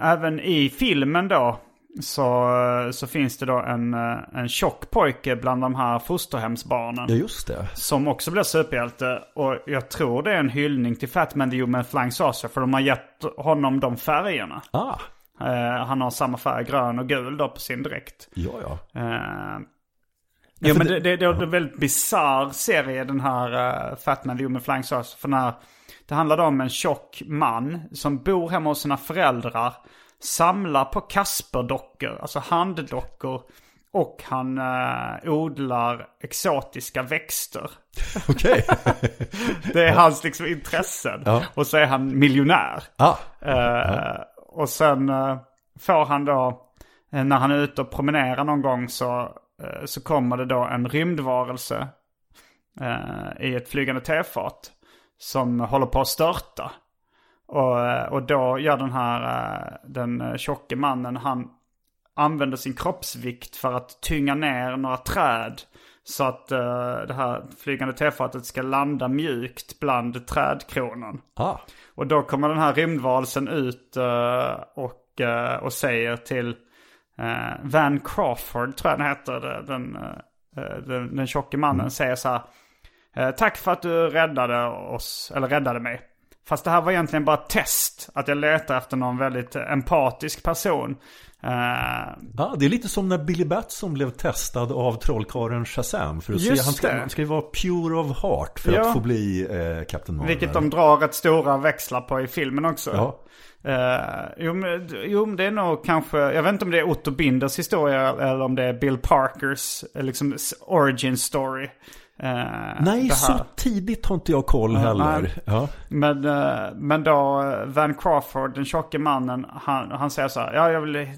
även i filmen då. Så, så finns det då en, eh, en tjock pojke bland de här fosterhemsbarnen. ja just det. Som också blir superhjälte. Och jag tror det är en hyllning till Fat Man the Human Flying Saucer. För de har gett honom de färgerna. Ah, Eh, han har samma färg, grön och gul då på sin dräkt. ja ja. Uh, ja, för men det- det, det, är en väldigt bisarr serie den här uh, Fat Man the Human Flying Saucer. För när, det handlar om en tjock man som bor hemma hos sina föräldrar. Samlar på Kasperdockor, alltså handdockor. Och han eh, odlar exotiska växter. Okej. Det är hans liksom intressen. Ja. Och så är han miljonär. ah, Eh, och sen eh, får han då, eh, när han är ute och promenerar någon gång så, eh, så kommer det då en rymdvarelse eh, i ett flygande tefat. Som håller på att störta. Och, eh, och då gör den här, eh, den eh, tjocke mannen, han använder sin kroppsvikt för att tynga ner några träd. Så att eh, det här flygande tefatet ska landa mjukt bland trädkronan. ah. Och då kommer den här rymdvarelsen ut eh, och, eh, och säger till Van Crawford, tror jag den heter, den, uh, den, den tjocke mannen, säger så här. Tack för att du räddade oss, eller räddade mig. Fast det här var egentligen bara ett test. Att jag letar efter någon väldigt empatisk person. Eh, Ah, det är lite som när Billy Batson blev testad av trollkarlen Shazam. För att se, han, ska, han ska ju vara pure of heart för Ja. att få bli eh, Captain Marvel. Vilket de drar rätt stora växlar på i filmen också. Ja. Eh, jo, men, jo, det är nog kanske, jag vet inte om det är Otto Binders historia eller om det är Bill Parkers eh, liksom, origin story. Eh, Nej, så tidigt har inte jag koll heller. nej. Ja. Men, eh, men då Van Crawford, den tjocke mannen, han, han säger så här. Ja, jag vill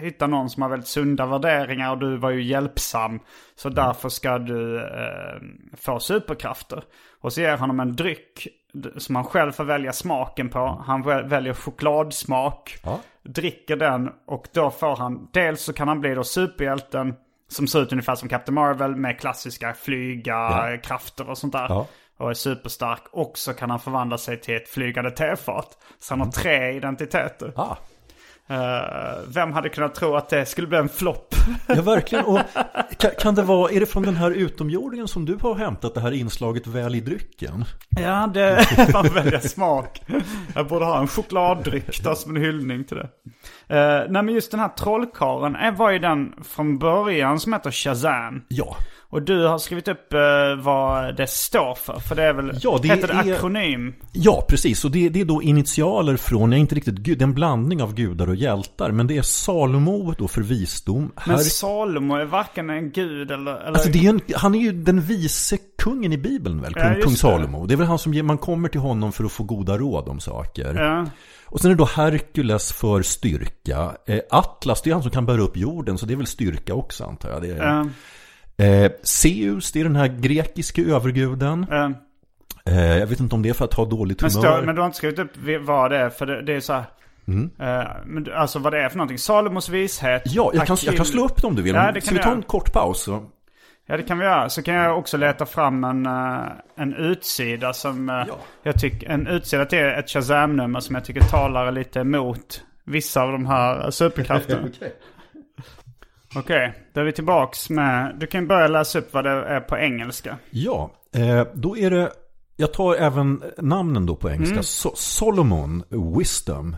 hitta någon som har väldigt sunda värderingar och du var ju hjälpsam. Så därför ska du få superkrafter. Och så ger han honom en dryck som han själv får välja smaken på. Han väl- väljer chokladsmak. Ja. Dricker den och då får han, dels så kan han bli då superhjälten. Som ser ut ungefär som Captain Marvel med klassiska flyga, Ja. krafter och sånt där Ja. och är superstark. Och så kan han förvandla sig till ett flygande tefat. Så han har tre identiteter. Ah. Eh, vem hade kunnat tro att det skulle bli en flopp? Ja, verkligen. Och kan, kan det vara, är det från den här utomjordingen som du har hämtat det här inslaget väl i drycken? Ja, det var väldigt smak. Jag borde ha en chokladdryck då som en hyllning till det. Uh, nej men just den här trollkaren eh, var ju den från början som heter Shazam. Ja. Och du har skrivit upp uh, vad det står för. För det är väl, ja, det heter det är, akronym? Ja, precis. Och det, det är då initialer från, jag är inte riktigt gud, en blandning av gudar och hjältar. Men det är Salomo då för visdom. Men Här... Salomo är varken en gud eller... eller... Alltså det är en, han är ju den vise kungen i Bibeln väl, kung, Ja, kung Salomo. Det är väl han som man kommer till honom för att få goda råd om saker. Ja. Och sen är det då Herkules för styrka. Eh, Atlas, det är han som kan bära upp jorden, så det är väl styrka också antar jag. Det är, Ja. Eh, Zeus, det är den här grekiska överguden. Ja. Eh, jag vet inte om det är för att ha dåligt Men, humör. stå, men du har inte skrivit upp vad det är, för det, det är så här. Mm. men, du- alltså vad det är för någonting. Salomos vishet. Ja, jag kan, jag kan slå upp det om du vill. Ja, det Ska vi ta en kort paus? Så? Ja, det kan vi göra. Så kan jag också leta fram en, eh, en utsida som... eh, jag tycker, en utsida till ett Shazam-nummer som jag tycker talar lite emot vissa av de här superkrafterna. Okej, då är vi tillbaks med... Du kan börja läsa upp vad det är på engelska. Ja, eh, då är det... Jag tar även namnen då på engelska. Mm. So- Solomon, Wisdom.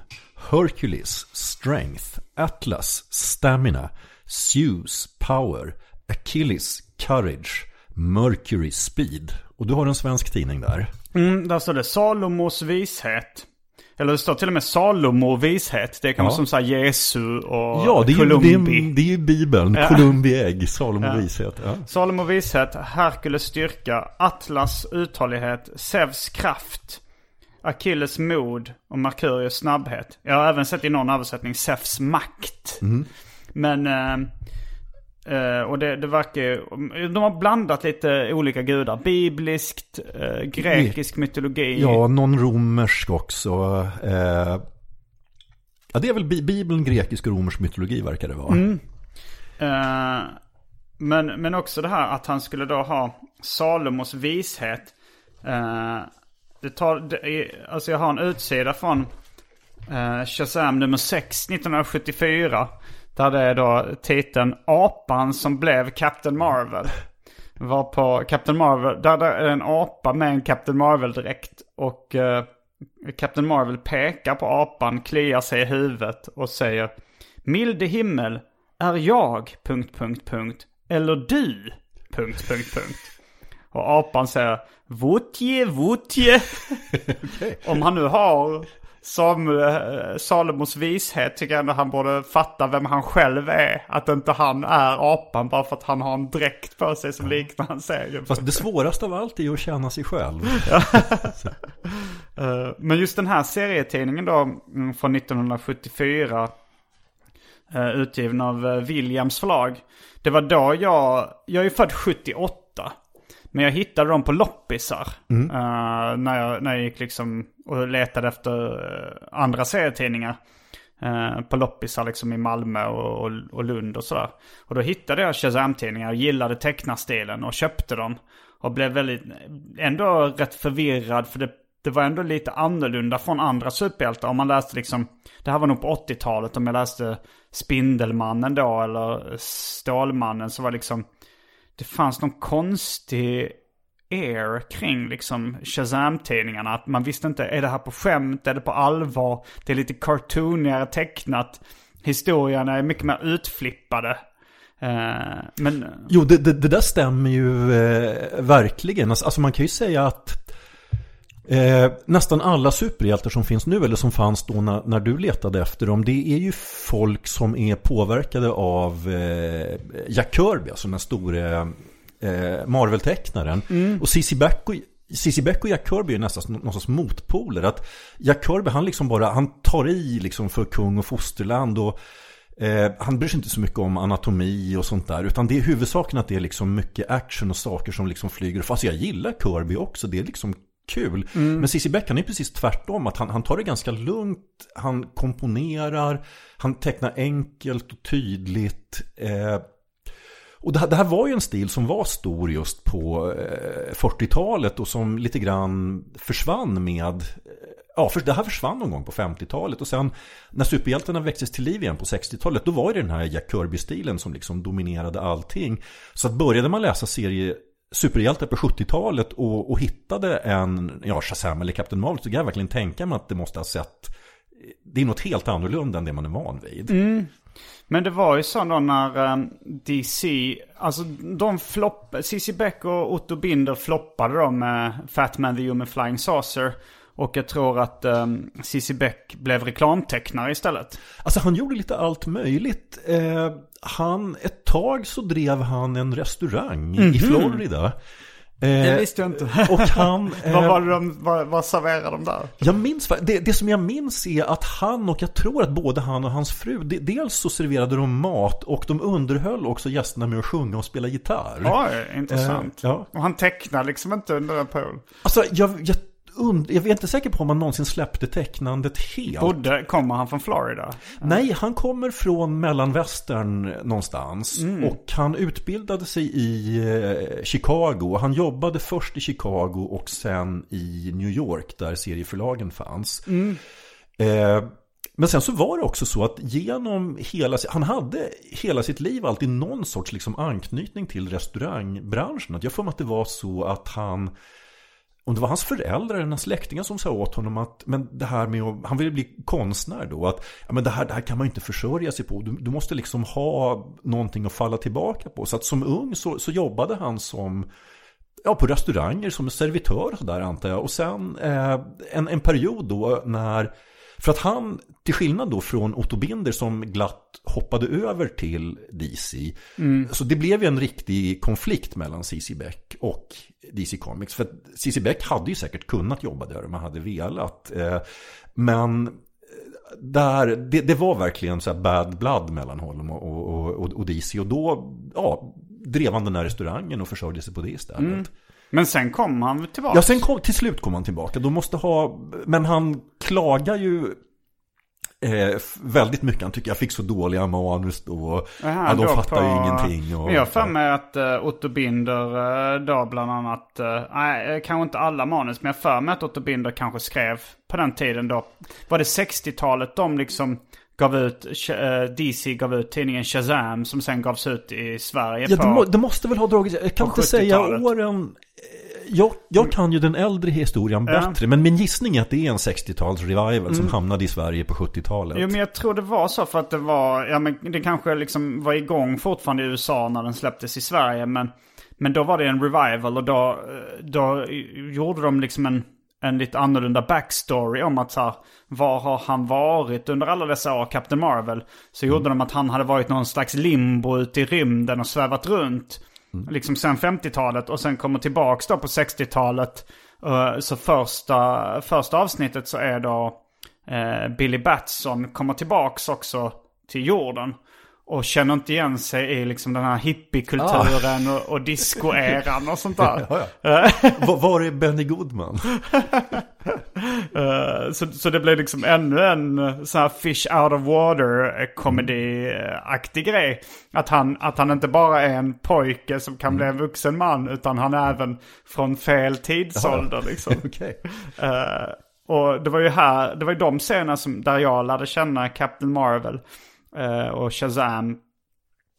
Hercules, Strength. Atlas, Stamina. Zeus, Power. Achilles, Courage. Mercury, Speed. Och du har en svensk tidning där. Mm, där står det Salomos vishet. Eller det står till och med Salomo vishet. Det kan Ja. vara som så Jesu och Ja, det är, ju, Columbi. är, det är ju Bibeln. Ja. Columbi ägg, Salomo Ja. vishet. Ja. Salomo vishet, Herkules styrka, Atlas uthållighet, Zeus kraft, Achilles mod och Merkurius snabbhet. Jag har även sett i någon översättning Zeus makt. Mm. Men, eh, eh, och det, det verkar ju, de har blandat lite olika gudar. Bibliskt, eh, grekisk mytologi. Ja, någon romersk också. Eh, ja, det är väl Bi- Bibeln, grekisk och romersk mytologi verkar det vara. Mm. Men, men också det här att han skulle då ha Salomos vishet. Det tar, det, alltså jag har en utsida från uh, Shazam nummer 6 1974. Där det är då titeln Apan som blev Captain Marvel. Var på Captain Marvel, där, där är en apa med en Captain Marvel-dräkt. Och eh, Captain Marvel pekar på apan, kliar sig i huvudet och säger Milde himmel, är jag... Punkt, punkt, punkt. Eller du... Punkt, punkt, punkt. Och apan säger Votje, votje. Om han nu har som eh, Salomos vishet tycker jag ändå han borde fatta vem han själv är. Att inte han är apan bara för att han har en dräkt på sig som liknar hans egen. Fast det svåraste av allt är ju att känna sig själv. Eh, Men just den här serietidningen då mm, från 1974 eh, utgiven av Williams förlag. Det var då jag, jag är född 78. Men jag hittade dem på loppisar. Mm. eh, när, jag, när jag gick liksom och letade efter eh, andra serietidningar. eh, på loppisar liksom i Malmö och, och, och Lund och sådär. Och då hittade jag Shazam-tidningar och gillade tecknarstilen och köpte dem. Och blev väldigt, ändå rätt förvirrad för det, det var ändå lite annorlunda från andra superhjältar. Om man läste liksom, det här var nog på 80-talet om jag läste Spindelmannen då eller Stålmannen så var liksom, det fanns någon konstig air kring liksom Shazam-tidningarna. Att man visste inte, är det här på skämt, är det på allvar? Det är lite cartoonigare tecknat. Historierna är mycket mer utflippade. Eh, men... Jo, det, det, det där stämmer ju eh, verkligen. Alltså, alltså man kan ju säga att eh, nästan alla superhjältar som finns nu, eller som fanns då när, när du letade efter dem, det är ju folk som är påverkade av eh, Jack Kirby, alltså den stora eh, Marvel-tecknaren. Mm. Och Cissi Beck och Cissi Beck och Jack Kirby är nästan någon sorts motpoler. Att Jack Kirby, han liksom bara, han tar i liksom för kung och fosterland och Eh, han bryr sig inte så mycket om anatomi och sånt där. Utan det är huvudsaken att det är liksom mycket action och saker som liksom flyger. Fast jag gillar Kirby också. Det är liksom kul. Mm. Men Cissi Beck han är precis tvärtom. Att han, han tar det ganska lugnt. Han komponerar. Han tecknar enkelt och tydligt. Eh, och det här, det här var ju en stil som var stor just på eh, 40-talet och som lite grann försvann med eh, Ja, för det här försvann någon gång på 50-talet och sen när superhjältarna växtes till liv igen på 60-talet då var det den här Jack Kirby-stilen som liksom dominerade allting. Så att började man läsa serie superhjältar på 70-talet och, och hittade en, ja, Shazam eller Captain Marvel så kan jag verkligen tänka mig att det måste ha sett det är något helt annorlunda än det man är van vid. Mm. Men det var ju så då när um, DC, alltså de flopp, CC Beck och Otto Binder floppade då med Fat Man the Human Flying Saucer. Och jag tror att um, ehm, Cissi Beck blev reklamtecknare istället. Alltså han gjorde lite allt möjligt. Eh, han, ett tag så drev han en restaurang mm -hmm. i mhm. Florida. Eh, det visste jag inte. Och han, eh, vad, var de, vad, vad serverade de där? Jag minns, det, det som jag minns är att han och jag tror att både han och hans fru, dels så serverade de mat och de underhöll också gästerna med att sjunga och spela gitarr. Oj, intressant. Eh, ja. Och han tecknade liksom inte under en period? Alltså jag, jag und jag är inte säker på om han någonsin släppte tecknandet helt. Bodde, kommer han från Florida? Nej, han kommer från mellanvästern någonstans. Mm. Och han utbildade sig i eh, Chicago. Han jobbade först i Chicago och sen i New York där serieförlagen fanns. Mm. Eh, men sen så var det också så att genom hela, han hade hela sitt liv alltid någon sorts liksom anknytning till restaurangbranschen. jag får mig att det var så att han om det var hans föräldrar eller hans släktingar som sa åt honom att men det här med att, han ville bli konstnär då, att ja, men det, här, det här kan man inte försörja sig på. Du, du måste liksom ha någonting att falla tillbaka på. Så att som ung så, så jobbade han som Ja, på restauranger som servitör och sådär antar jag. Och sen eh, en, en period då när för att han, till skillnad då från Otto Binder som glatt hoppade över till DC. Mm. Så det blev ju en riktig konflikt mellan CC Beck och DC Comics. För CC Beck hade ju säkert kunnat jobba där om man hade velat. Eh, men eh, där, det, det, var verkligen så bad blood mellan honom och, och, och, och DC. Och då ja, drev han den här restaurangen och försörjde sig på det istället. Mm. Men sen kom han tillbaka? Ja, sen kom, till slut kom han tillbaka. Då måste ha, men han klagar ju Eh, väldigt mycket. Han tycker jag fick så dåliga manus då. Aha, ja, de fattar på... ju ingenting. Och, men jag har för mig att uh, Otto Binder uh, då bland annat, uh, nej kanske inte alla manus, men jag för mig att Otto Binder kanske skrev på den tiden då. Var det 60-talet de liksom gav ut, DC gav ut tidningen Shazam som sen gavs ut i Sverige ja, på... Ja, det, måste väl ha dragit, jag kan inte säga åren jag, jag kan ju den äldre historien bättre, men min gissning är att det är en 60-tals revival mm. som hamnade i Sverige på 70-talet. Jo, men jag tror det var så för att det var, ja men det kanske liksom var igång fortfarande i USA när den släpptes i Sverige, men, men då var det en revival och då, då gjorde de liksom en, en lite annorlunda backstory om att så här, var har han varit under alla dessa år, Captain Marvel? Så mm. gjorde de att han hade varit någon slags limbo ute i rymden och svävat runt. Mm. Liksom sen 50-talet och sen kommer tillbaks då på 60-talet. Uh, eh, så första, första avsnittet så är då uh, Billy Batson kommer tillbaks också till jorden. Och känner inte igen sig i liksom den här hippiekulturen ah. och, och discoeran och sånt där. ja, ja. Var är Benny Goodman? uh, så, så det blev liksom ännu en eh, sån här fish out of water komedi-aktig grej. Att han, att han inte bara är en pojke som kan mm. bli en vuxen man utan han är även från fel tidsålder liksom. okay. uh, och det var ju här, det var ju de scenerna som, där jag lärde känna Captain Marvel. Eh, och Shazam.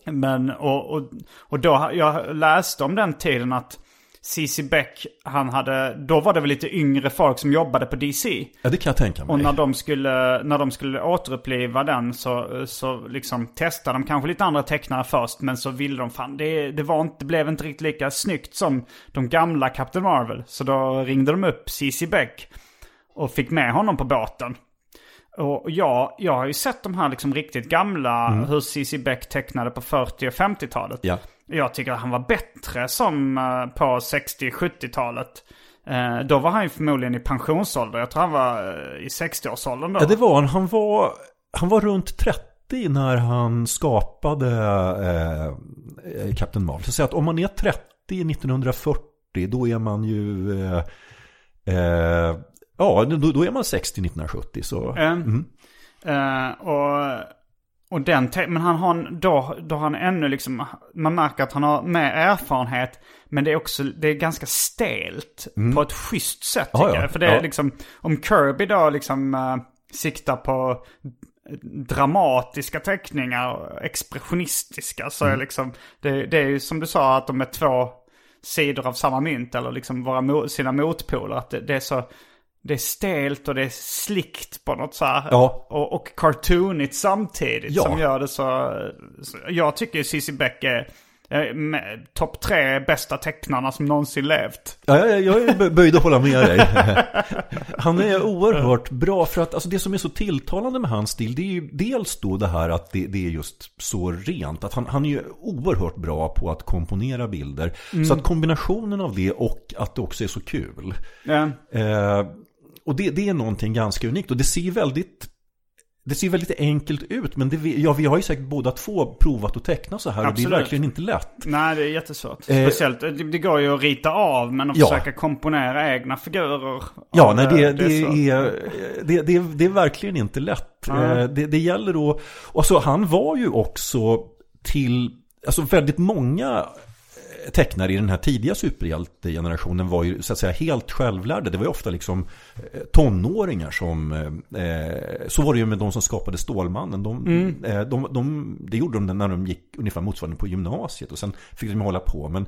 Men, och, och, och då, jag läste om den tiden att CC Beck, han hade, då var det väl lite yngre folk som jobbade på DC. Ja, det kan jag tänka mig. Och när de skulle, när de skulle återuppliva den så, så liksom testade de kanske lite andra tecknare först. Men så ville de fan, det, det, var inte, det blev inte riktigt lika snyggt som de gamla Captain Marvel. Så då ringde de upp CC Beck och fick med honom på båten. Och ja, jag har ju sett de här liksom riktigt gamla, mm. hur C.C. Beck tecknade på 40 och 50-talet. Ja. Jag tycker att han var bättre som uh, på 60-70-talet. Uh, eh, då var han ju förmodligen i pensionsålder. Jag tror han var uh, i 60-årsåldern då. Ja, det var han. Han var, han var runt 30 när han skapade eh, Captain Marvel. Så att, om man är 30 1940, då är man ju... Eh, Ja, då, då är man 60 1970 så. Mm. Uh, och, och den, men han har, då, då har han ännu liksom, man märker att han har mer erfarenhet. Men det är också, det är ganska stelt på ett schysst sätt Mm. Ja, tycker ja. jag. För det är Ja. liksom, om Kirby då liksom uh, siktar på dramatiska teckningar, expressionistiska, så Mm. är liksom, det, det är ju som du sa att de är två sidor av samma mynt eller liksom våra sina motpoler. Att det, det är så, det är stelt och det är slickt på något så här. Ja. Och, och cartoonigt samtidigt Ja. som gör det så, så jag tycker Cissi Beck är eh, topp tre bästa tecknarna som någonsin levt. Ja, jag, jag är bö- böjd att hålla med dig. Han är oerhört bra för att alltså, det som är så tilltalande med hans stil det är ju dels då det här att det, det är just så rent. Att han, han är ju oerhört bra på att komponera bilder. Så att kombinationen av det och att det också är så kul. Ja. Eh, och det, det är någonting ganska unikt och det ser väldigt det ser väldigt enkelt ut men det, ja, vi har ju säkert båda två provat att teckna så här och Absolut. det är verkligen inte lätt. Nej, det är jättesvårt. Eh, Speciellt, det, det går ju att rita av men att Ja. försöka komponera egna figurer. Ja, nej, eh, det, det, så. är, det, det, det är verkligen inte lätt. Eh, Det, det gäller att... Och så han var ju också till... Alltså väldigt många eh, tecknare i den här tidiga superhjältegenerationen var ju så att säga helt självlärda. Det var ju ofta liksom eh, tonåringar som... Eh, så var det ju med de som skapade Stålmannen. De, Mm. eh, de, de, det gjorde de när de gick ungefär motsvarande på gymnasiet och sen fick de hålla på. Men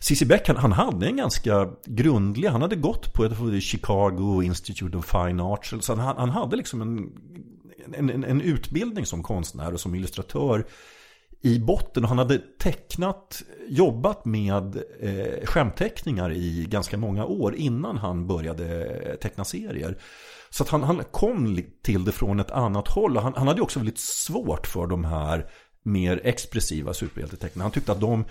Cissi Beck, han, han hade en ganska grundlig, han hade gått på Chicago Institute of Fine Arts. Så han, han hade liksom en, en, en, en utbildning som konstnär och som illustratör i botten. Och han hade tecknat, jobbat med eh, skämtteckningar i ganska många år innan han började eh, teckna serier. Så att han, han kom till det från ett annat håll. Och han, han hade också väldigt svårt för de här mer expressiva superhjältetecknarna. Han tyckte att de,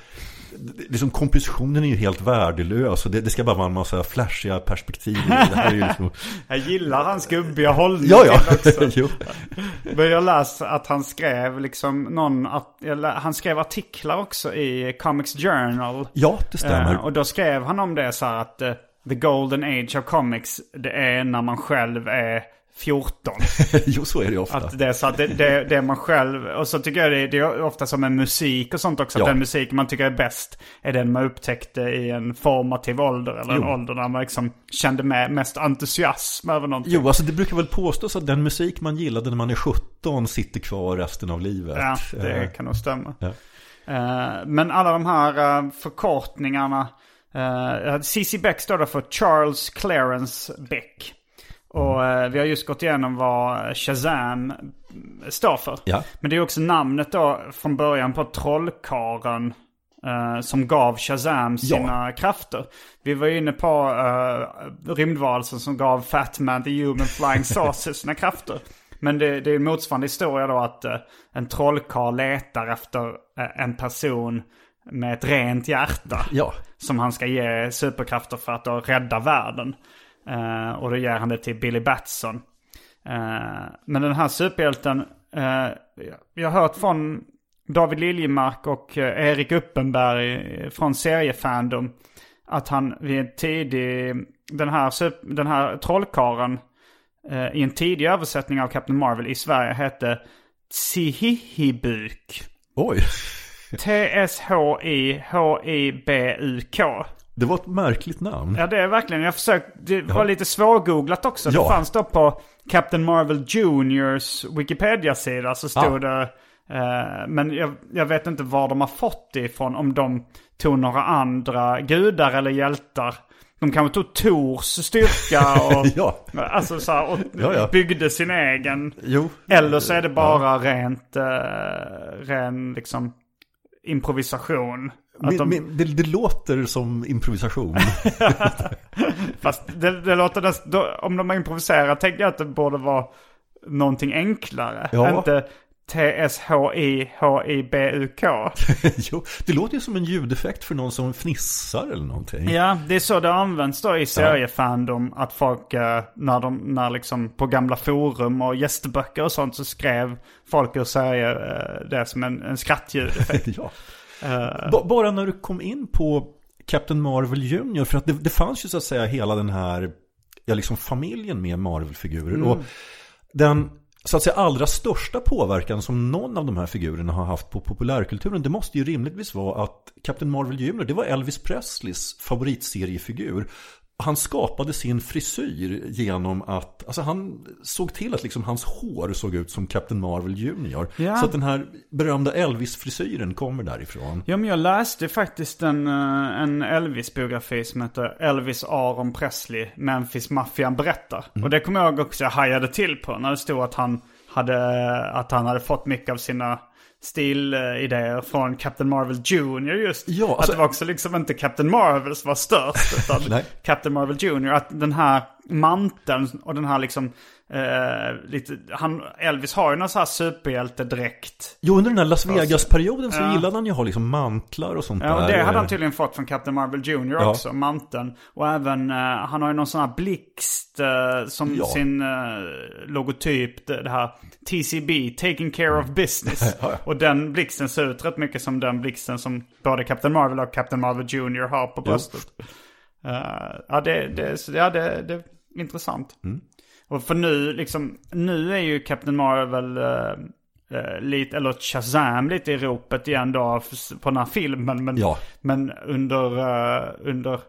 liksom kompositionen är ju helt värdelös. Och det, det ska bara vara en massa flashiga perspektiv. Det här är ju liksom, Jag gillar hans gubbiga hållning ja, ja. också. Men jag läste att han skrev liksom någon, han skrev artiklar också i Comics Journal. ja, det stämmer. Eh, och då skrev han om det så här att eh, the golden age of comics, det är när man själv är 14. jo, så är det ofta. Att det är så att det, det, det man själv, och så tycker jag det, det är ofta som med musik och sånt också. Ja. Att den musik man tycker är bäst är den man upptäckte i en formativ ålder. Eller en Jo. ålder där man liksom kände med mest entusiasm över någonting. Jo, alltså det brukar väl påstås att den musik man gillade när man är 17 sitter kvar resten av livet. Ja, det Eh, kan nog stämma. Ja. Eh, men alla de här uh, förkortningarna. Uh, CC Beck står där för Charles Clarence Beck. Och eh, vi har just gått igenom vad Shazam står för. Ja. Men det är också namnet då från början på trollkaren eh, som gav Shazam sina krafter. Vi var ju inne på uh, rymdvarelsen som gav Fat Man the Human Flying Saucer sina krafter. Men det, det är en motsvarande historia då att eh, en trollkarl letar efter eh, en person med ett rent hjärta. Ja. Som han ska ge superkrafter för att då rädda världen. Eh, och då ger han det till Billy Batson. Eh, men den här superhjälten, eh, jag har hört från David Liljemark och Erik Uppenberg från seriefandom. Att han vid en tidig, den här, sup- den här trollkaren i en tidig översättning av Captain Marvel i Sverige hette Tsihihibuk. Oj, T-S-H-I-H-I-B-U-K. Det var ett märkligt namn. Ja det är verkligen, jag försökte, det var Ja. lite svårgooglat också. Ja. Det fanns då på Captain Marvel Juniors Wikipedia-sida så stod Ah. det, eh, men jag, jag vet inte var de har fått det ifrån, om de tog några andra gudar eller hjältar. De kanske tog Tors styrka och, Ja. alltså, så här, och Ja, ja. byggde sin egen. Jo. Eller så är det bara rent, eh, ren liksom improvisation. Att Men, de- men, det, det låter som improvisation. Fast det, det låter nästan, då, om de har improviserat tänker jag att det borde vara någonting enklare. Ja. Inte T-S-H-I-H-I-B-U-K. jo, det låter ju som en ljudeffekt för någon som fnissar eller någonting. Ja, det är så det används då i seriefandom. Att folk, eh, när de, när liksom på gamla forum och gästböcker och sånt så skrev folk ur serier eh, det som en, en skrattljudeffekt. ja. Ba- Bara när du kom in på Captain Marvel Junior, för att det, det fanns ju så att säga hela den här, ja liksom familjen med Marvel-figurer. Mm. Och den så att säga allra största påverkan som någon av de här figurerna har haft på populärkulturen det måste ju rimligtvis vara att Captain Marvel Jr. det var Elvis Presleys favoritseriefigur. Han skapade sin frisyr genom att, alltså han såg till att liksom hans hår såg ut som Captain Marvel Jr. Ja. Så att den här berömda Elvis-frisyren kommer därifrån. Ja, men jag läste faktiskt en, eh, en Elvis-biografi som heter Elvis Aron Presley, Memphis Maffian berättar. Och det kommer jag också jag hajade till på när det stod att han hade, att han hade fått mycket av sina stilidéer från Captain Marvel Jr. just. Ja, att alltså- det var också liksom inte Captain Marvel som var störst, utan. Captain Marvel Jr. Att den här manteln och den här liksom, eh, lite, han, Elvis har ju någon sån här superhjältedräkt. Jo, under den här Las Vegas-perioden så Ja. gillade han ju att ha liksom mantlar och sånt Ja, och där. det hade han tydligen fått från Captain Marvel Jr. Ja. också, manteln. Och även, eh, han har ju någon sån här blixt eh, som Ja. sin eh, logotyp, det, det här TCB, Taking Care of Business. Ja, ja. Och den blixten ser ut rätt mycket som den blixten som både Captain Marvel och Captain Marvel Jr. har på Ja. bröstet. Eh, ja, det, det, ja, det, det intressant. Mm. Och för nu, liksom, nu är ju Captain Marvel eh, eh, lite, eller Shazam lite i ropet igen då på den här filmen. Men, Ja. men under, eh, under,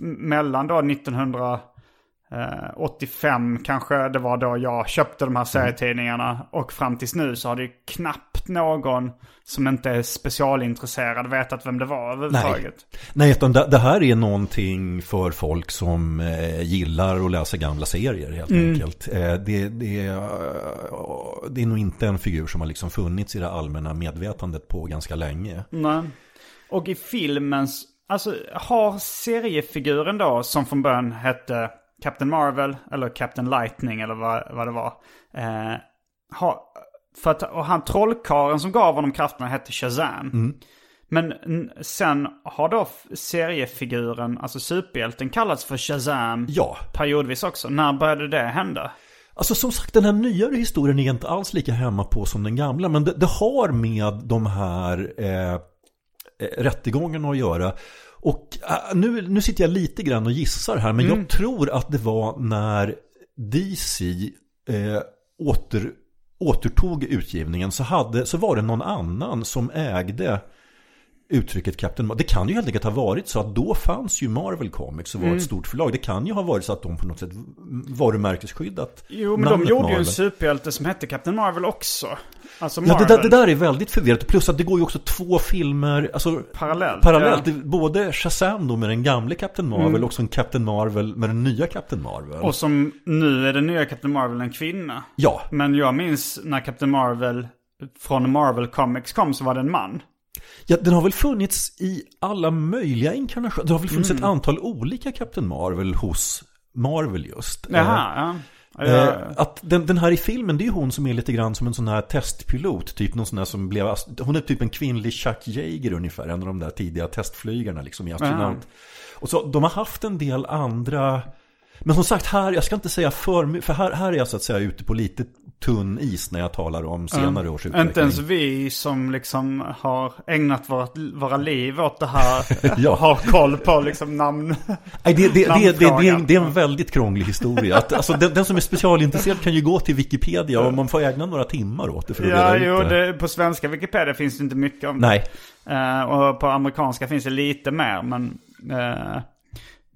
mellan då 1985 kanske det var då jag köpte de här serietidningarna. Och fram tills nu så har det ju knappt någon som inte är specialintresserad vetat vem det var överhuvudtaget. Nej, utan det, det här är någonting för folk som eh, gillar att läsa gamla serier helt Mm. enkelt. Eh, det, det, eh, det är nog inte en figur som har liksom funnits i det allmänna medvetandet på ganska länge. Nej. Och i filmens, alltså har seriefiguren då som från början hette Captain Marvel eller Captain Lightning eller vad, vad det var. Eh, har, för att, och han trollkaren som gav honom krafterna hette Shazam. Men n- sen har då seriefiguren, alltså superhjälten kallats för Shazam Ja, periodvis också. När började det hända? Alltså som sagt, den här nyare historien är inte alls lika hemma på som den gamla. Men det, det har med de här eh, eh, rättegångarna att göra. Och eh, nu, nu sitter jag lite grann och gissar här. Men jag tror att det var när DC eh, åter, återtog utgivningen så, hade, så var det någon annan som ägde uttrycket Captain Marvel. Det kan ju helt enkelt ha varit så att då fanns ju Marvel Comics och var Mm. ett stort förlag. Det kan ju ha varit så att de på något sätt varumärkesskyddat Jo, men de gjorde ju Marvel. en superhjälte som hette Captain Marvel också. Alltså Ja, Marvel. det där, det där är väldigt förvirrat. Plus att det går ju också två filmer alltså, Parallellt, parallellt. ja. Både Shazam då med den gamle Captain Marvel Mm. och så en Captain Marvel med den nya Captain Marvel. Och som nu är den nya Captain Marvel en kvinna. Ja, Men jag minns när Captain Marvel från Marvel Comics kom så var det en man. Ja, den har väl funnits i alla möjliga inkarnationer. Det har väl funnits Mm. ett antal olika Captain Marvel hos Marvel just. Jaha, ja. Ja, Eh, att den, den här i filmen, det är ju hon som är lite grann som en sån här testpilot. Typ någon sån här som blev, hon är typ en kvinnlig Chuck Yeager ungefär. En av de där tidiga testflygarna liksom i astronaut. Och så de har haft en del andra, men som sagt här, jag ska inte säga för för här, här är jag så att säga ute på lite tunn is när jag talar om senare års utveckling. Inte ens vi som liksom har ägnat vårt, våra liv åt det här Ja. har koll på liksom namn. Nej, det, det, det, det, det, är en, väldigt krånglig historia. Att, alltså, den, den som är specialintresserad kan ju gå till Wikipedia och man får ägna några timmar åt det för att Ja, reda jo, ut det. på svenska Wikipedia finns det inte mycket om Nej, det. Eh, och på amerikanska finns det lite mer, men... eh,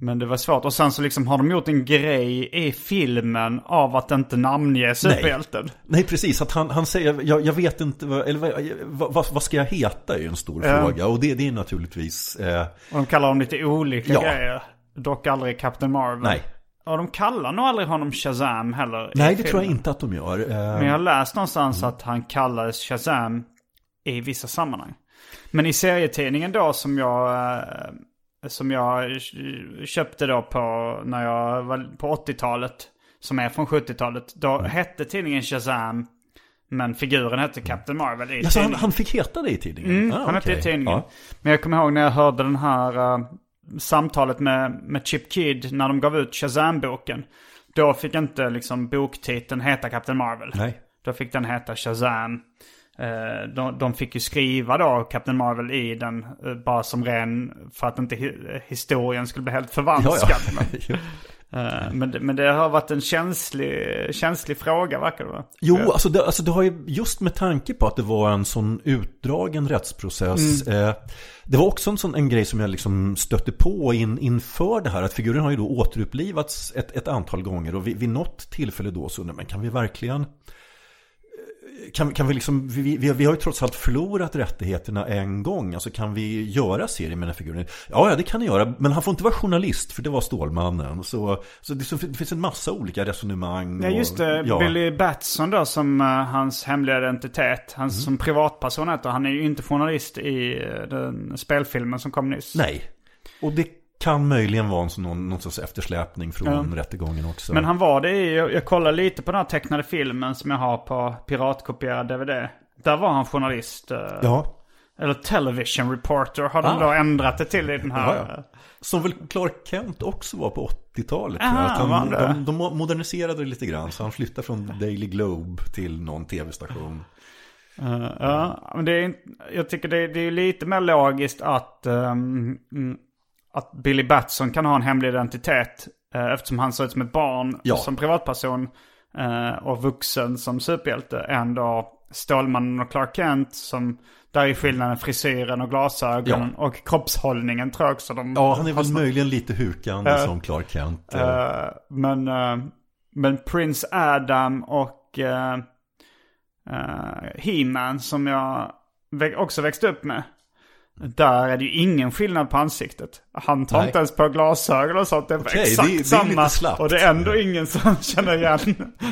men det var svårt. Och sen så liksom har de gjort en grej i filmen av att inte namnge superhjälten. Nej, precis. Att han, han säger, jag, jag vet inte, vad, eller vad, vad, vad ska jag heta är en stor Ja. fråga. Och det, det är naturligtvis, eh, Och de kallar dem lite olika Ja. grejer. Dock aldrig Captain Marvel. nej. Och de kallar nog aldrig honom Shazam heller. Nej, det filmen. tror jag inte att de gör. Eh, Men jag har läst någonstans att han kallades Shazam i vissa sammanhang. Men i serietidningen då som jag, eh, som jag köpte då på, när jag var på 80-talet, som är från 70-talet, då Mm. hette tidningen Shazam, men figuren hette Captain Marvel i Ja, så han, han fick heta det i tidningen? Mm, Ah, han hette i okej. tidningen. Ja. Men jag kommer ihåg när jag hörde den här eh, samtalet med, med Chip Kid när de gav ut Shazam-boken. Då fick inte liksom boktiteln heta Captain Marvel. Nej. Då fick den heta Shazam. Eh, de, de fick ju skriva då Captain Marvel i den eh, bara som ren för att inte hi- historien skulle bli helt Ja, förvanskad. ja. Men, Eh, men, det- men det har varit en känslig, känslig fråga verkar det vara. Jo, alltså det, alltså det har ju just med tanke på att det var en sån utdragen rättsprocess. Eh, det var också en sån en grej som jag liksom stötte på in, inför det här. Att figuren har ju då återupplivats ett, ett antal gånger. Och vid, vid något tillfälle då så, nej, men kan vi verkligen... Kan, kan vi liksom, vi, vi, vi har ju trots allt förlorat rättigheterna en gång. Alltså kan vi göra serier med den här figuren? Ja, ja, det kan ni göra. Men han får inte vara journalist, för det var Stålmannen. Så, så det, så det finns en massa olika resonemang. Ja just det, ja. Billy Batson då som eh, hans hemliga identitet. Han som privatperson heter. Han är ju inte journalist i eh, den spelfilmen som kom nyss. Nej. Och det kan möjligen vara en sån, någon, någon sorts eftersläpning från rättegången också. Men han var det i, jag, jag kollade lite på den här tecknade filmen som jag har på piratkopierad DVD. Där var han journalist. eh, Ja. Eller television reporter har de Ah. då ändrat det till i den här. Ja, ja. Som väl Clark Kent också var på 80-talet. Aha, han de, de moderniserade det lite grann. Så han flyttade från Daily Globe till någon tv-station. Eh, ja, men det är, jag tycker det är, det är lite mer logiskt att, mm, att Billy Batson kan ha en hemlig identitet. eh, eftersom han ser ut som ett barn Ja. som privatperson eh, och vuxen som superhjälte. Än då Stålmannen och Clark Kent som där är skillnaden frisyren och glasögonen och kroppshållningen tror jag också. De Ja, han är väl möjligen lite hukande Eh, som Clark Kent. Eh, men, eh, men Prince Adam och uh, He-Man som jag också växte upp med. Där är det ju ingen skillnad på ansiktet. Han tar Nej. inte ens på glasögon och sånt. Det är Okej, exakt det det är samma. slappt. och det är ändå ingen som känner igen.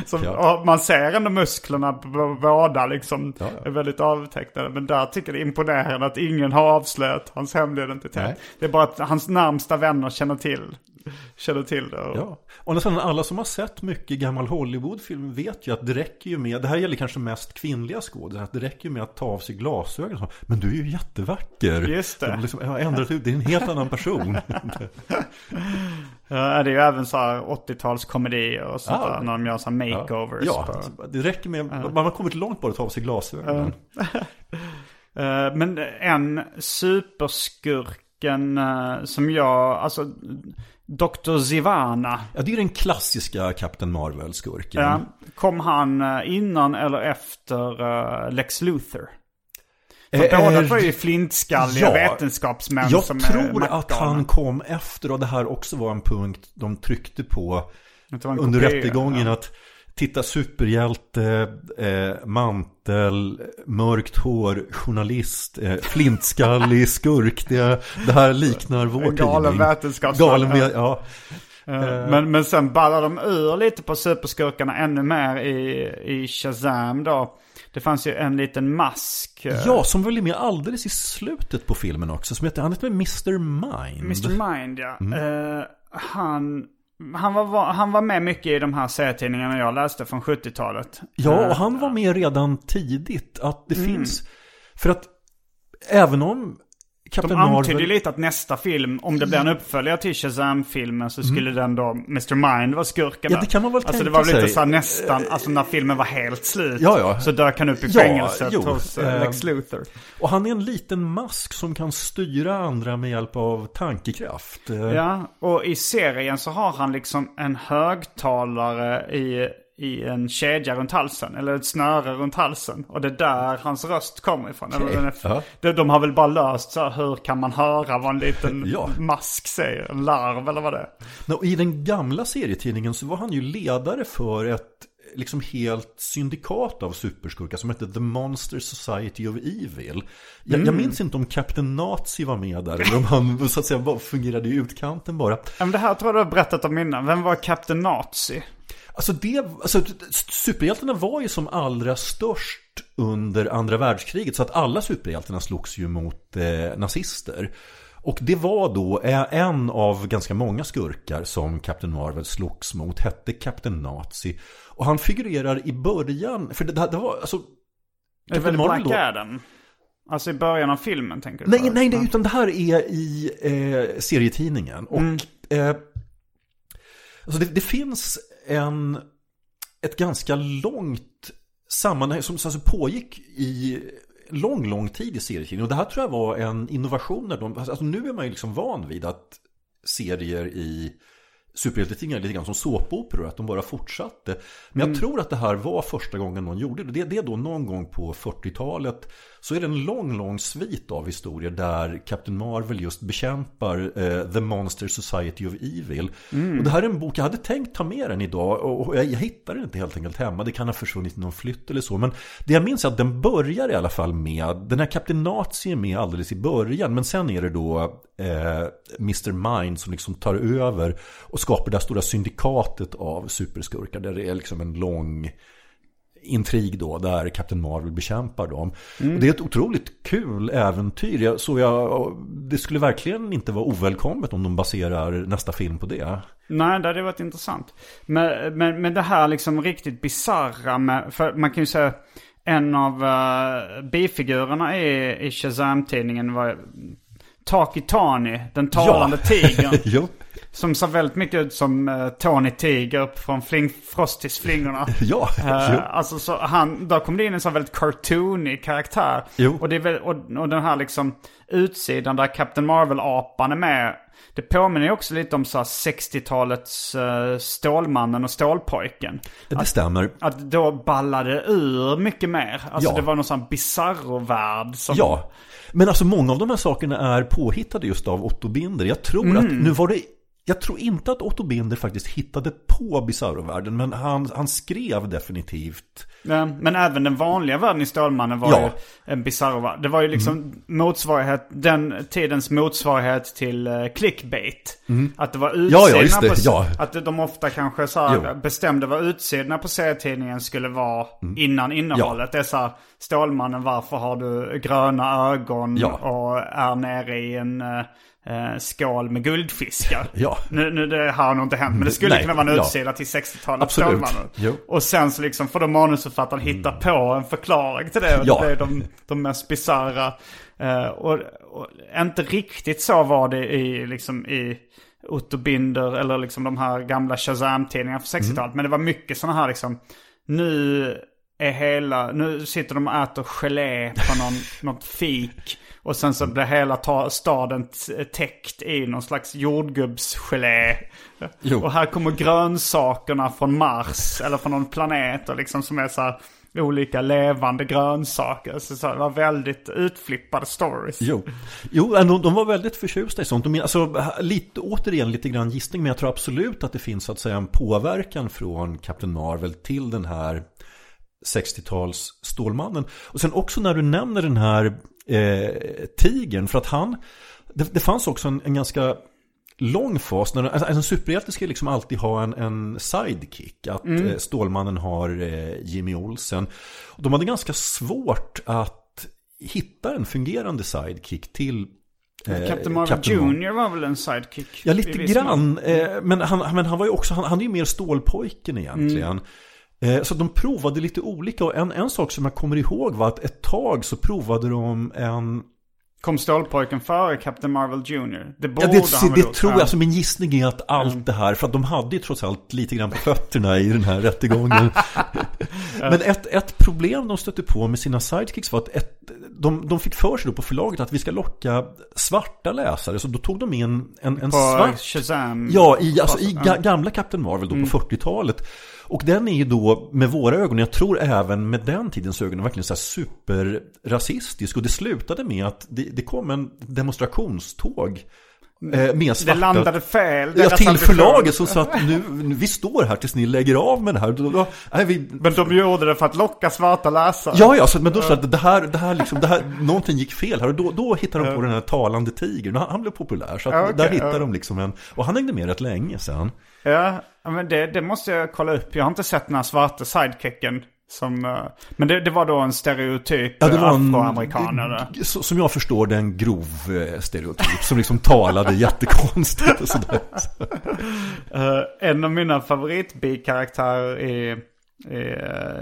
Som, Ja. man ser ändå musklerna på båda liksom. Ja, ja. Är väldigt avtecknade. Men där tycker jag det är imponerande att ingen har avslöjat hans hemliga identitet. Nej. Det är bara att hans närmsta vänner känner till, känner till det. Och, Ja, och nästan alla som har sett mycket gammal Hollywoodfilm vet ju att det räcker ju med, det här gäller kanske mest kvinnliga skådespelare, att det räcker ju med att ta av sig glasögonen. Men du är ju jättevacker. Just det. De liksom, jag har ändrat ut, det är en helt annan person. Ja, det är ju även så här 80-talskomedier och sånt Ja. där. När de gör så makeovers. Ja, på- det räcker med, man har kommit långt bara att ta av sig glasögonen. Eh, men en superskurken eh, som jag, alltså Dr. Zivana. Ja, det är den klassiska Captain Marvel-skurken. Ja, kom han eh, innan eller efter eh, Lex Luthor? För Eh, båda eh, var ju flintskalliga ja, vetenskapsmän Jag som tror att han kom efter och det här också var en punkt de tryckte på under kopia, rättegången ja. att titta superhjälte, eh, mantel, mörkt hår, journalist, eh, flintskallig skurk. Det, det här liknar vår En galen tidning. vetenskapsman, Galen, ja. ve- ja. Eh, Men, men sen ballar de ur lite på superskurkarna ännu mer i, i Shazam då. Det fanns ju en liten mask. eh, Ja, som väl är med alldeles i slutet på filmen också. Som heter, han heter Mr. Mind. Mr. Mind ja. Mm. Eh, han, han, var, han var med mycket i de här serietidningarna jag läste från 70-talet. Ja, Eh, och han var med redan tidigt. Att det Mm. finns... För att även om De Captain antydde Marvel... lite att nästa film, om det blir en uppföljare till Shazam-filmen så skulle den då, Mr. Mind vara skurken Mm. Ja, det kan man väl Alltså det var lite sig. så här nästan, alltså när filmen var helt slut. Ja, ja. Så dök han upp i Ja, fängelset jo, hos eh, Lex Luthor. Och han är en liten mask som kan styra andra med hjälp av tankekraft. Ja, och i serien så har han liksom en högtalare i, i en kedja runt halsen. Eller ett snöre runt halsen. Och det är där hans röst kommer ifrån. Eller den är, ja. de, de har väl bara löst så här, hur kan man höra vad en liten Ja. mask säger? En larv eller vad det är. Nå, I den gamla serietidningen så var han ju ledare för ett liksom helt syndikat av superskurkar som hette The Monster Society of Evil. Jag, jag minns inte om Captain Nazi var med där eller om han så att säga bara fungerade i utkanten bara. Men det här tror jag du har berättat om innan. Vem var Captain Nazi? Alltså, det, alltså superhjältarna var ju som allra störst under andra världskriget så att alla superhjältarna slogs ju mot eh, nazister. Och det var då eh, en av ganska många skurkar som Captain Marvel slogs mot, hette Captain Nazi. Och han figurerar i början, för det, det var alltså... Det är väl Black Adam? Alltså i början av filmen tänker du Nej, på? nej, nej, utan det här är i eh, serietidningen. Och eh, alltså det, det finns en, ett ganska långt sammanhang som alltså pågick i lång, lång tid i serietidningen. Och det här tror jag var en innovation. När de, alltså nu är man ju liksom van vid att serier i superhjältetidningar lite grann som såpoperor, att de bara fortsatte. Men jag tror att det här var första gången någon gjorde det. Det, är då någon gång på 40-talet så är det en lång, lång svit av historier där Captain Marvel just bekämpar eh, The Monster Society of Evil. Och det här är en bok, jag hade tänkt ta med den idag och, jag, jag hittar den inte helt enkelt hemma. Det kan ha försvunnit i någon flytt eller så. Men det jag minns är att den börjar i alla fall med, den här Captain Nazi är med alldeles i början. Men sen är det då eh, Mr. Mind som liksom tar över och skapar det här stora syndikatet av superskurkar. Där det är liksom en lång intrig då där Captain Marvel bekämpar dem. Och det är ett otroligt kul äventyr. Jag, så jag, det skulle verkligen inte vara ovälkommet om de baserar nästa film på det. Nej, det hade varit intressant. Men, men, men det här liksom riktigt bizarra med, för man kan ju säga en av uh, bifigurerna i, i Shazam-tidningen var Taki Tani, den talande tigern. Som ser väldigt mycket ut som uh, Tony Tiger från Fling, Frostis-flingorna. Ja, Eh, jo. alltså så han, då kom det in en sån väldigt cartoonig karaktär. Jo. Och, det är väl, och, och den här liksom utsidan där Captain Marvel-apan är med. Det påminner ju också lite om så här 60-talets uh, Stålmannen och Stålpojken. Det stämmer. Att då ballade ur mycket mer. Alltså Ja. det var någon sån bizarro-värld som... Ja, men alltså många av de här sakerna är påhittade just av Otto Binder. Jag tror att, nu var det jag tror inte att Otto Binder faktiskt hittade på Bizarro-världen, men han, han skrev definitivt. Ja, men även den vanliga världen i Stålmannen var Ja. ju en bizarro värld. Det var ju liksom motsvarighet, den tidens motsvarighet till uh, clickbait. Att det var Mm. Ja, ja, utsidorna på, ja. Att de ofta kanske så här Jo. bestämde vad utsidorna på serietidningen skulle vara innan innehållet. Det är så här, Stålmannen varför har du gröna ögon Ja. och är nere i en uh, skål med guldfiskar. Ja. Nu, nu det har nog inte hänt, men det skulle Nej, kunna vara en ja. utsida till 60-talet. Absolut. Stålmannen. Jo. Och sen så liksom får då manusförfattaren hitta på en förklaring till det. Ja. det är de, de mest bisarra. Eh, och, och inte riktigt så var det i, liksom, i Otto Binder eller liksom de här gamla Shazam-tidningarna från 60-talet. Men det var mycket sådana här liksom, nu är hela, nu sitter de och äter gelé på någon, något fik. Och sen så blir hela ta, staden täckt i någon slags jordgubbsgelé. Jo. Och här kommer grönsakerna från Mars eller från någon planet och liksom som är så här olika levande grönsaker. Så, så det var väldigt utflippade stories. Jo, jo de, de var väldigt förtjusta i sånt. De, alltså, lite, återigen lite grann gissning, men jag tror absolut att det finns så att säga en påverkan från Captain Marvel till den här 60-tals Stålmannen. Och sen också när du nämner den här eh, tigern, för att han, det, det fanns också en, en ganska lång fas. När, alltså, en superhjälte ska liksom alltid ha en, en sidekick. Att eh, Stålmannen har eh, Jimmy Olsen. Och de hade ganska svårt att hitta en fungerande sidekick till eh, Captain Marvel Captain. Jr var väl en sidekick? Ja, lite grann. Eh, men, han, men han var ju också, han, han är ju mer stålpojken egentligen. Eh, så de provade lite olika och en, en sak som jag kommer ihåg var att ett tag så provade de en Kom Stålpojken före Captain Marvel Jr? Det borde Ja, det, han det tror jag, Ja. alltså min gissning är att allt det här, för att de hade ju trots allt lite grann på fötterna i den här rättegången. Men ett, ett problem de stötte på med sina sidekicks var att ett, de, de fick för sig då på förlaget att vi ska locka svarta läsare. Så då tog de in en, en På svart... Shazam. Ja, i, alltså, i ga, gamla Captain Marvel då Mm. på 40-talet. Och den är ju då med våra ögon, jag tror även med den tidens ögon, verkligen så här superrasistisk. Och det slutade med att det, det kom en demonstrationståg eh, med svarta... Det landade fel. Ja, deras till förlaget som sa att nu, vi står här tills ni lägger av med det här. Då, då, nej, vi, Men de gjorde det för att locka svarta läsare. Ja, ja, så, men då sa att det här, det här liksom, det här, någonting gick fel här. Och då, då hittade de på den här talande tigern. Han, han blev populär. Så att Ja, okej, där hittade ja. de liksom en, och han hängde med rätt länge sen. Ja, men det, det måste jag kolla upp. Jag har inte sett den här svarta sidekicken. Som, eh, men det, det var då en stereotyp Ja, det ja, var en, afroamerikan eller? Som jag förstår det en grov eh, stereotyp. Som liksom talade jättekonstigt och sådär. Eh, en av mina favoritbikaraktärer i,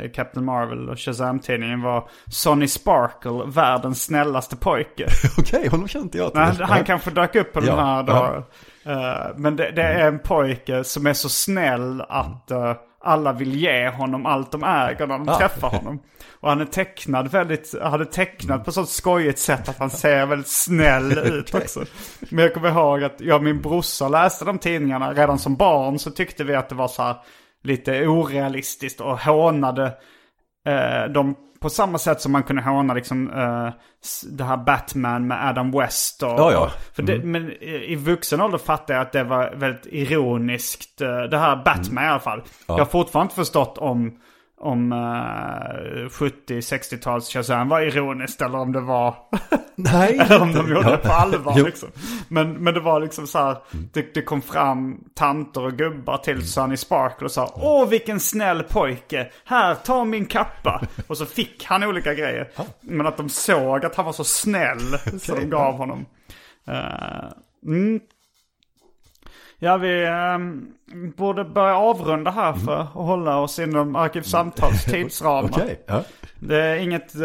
i Captain Marvel och Shazam-tidningen var Sonny Sparkle, världens snällaste pojke. Okej, honom kände inte jag till. Nej, han kanske dök upp på den Ja, här då. ja. Eh, men det, det är en pojke som är så snäll att, eh, alla vill ge honom allt de äger när de Ah. träffar honom. Och han är tecknad väldigt, hade tecknat på sånt skojigt sätt att han ser väldigt snäll ut också. Men jag kommer ihåg att jag och min brorsa läste de tidningarna redan som barn så tyckte vi att det var så här lite orealistiskt och hånade eh, de på samma sätt som man kunde håna liksom s- det här Batman med Adam West. Och, Ja, ja. För det, Men i, i vuxen ålder fattade jag att det var väldigt ironiskt. eh, det här Batman i alla fall. Jag har fortfarande inte förstått om, om eh, 70-60-tals Shazam var ironiskt eller om det var... Nej. eller om de gjorde det på allvar liksom. Men, men det var liksom så här, det, det kom fram tanter och gubbar till Sunny Sparkle och sa Åh vilken snäll pojke, här ta min kappa. Och så fick han olika grejer. Men att de såg att han var så snäll så de gav honom. Eh, mm. Ja, vi ehm, borde börja avrunda här för att hålla oss inom Arkivsamtals tidsramar. Okej. Ja. Det är inget eh,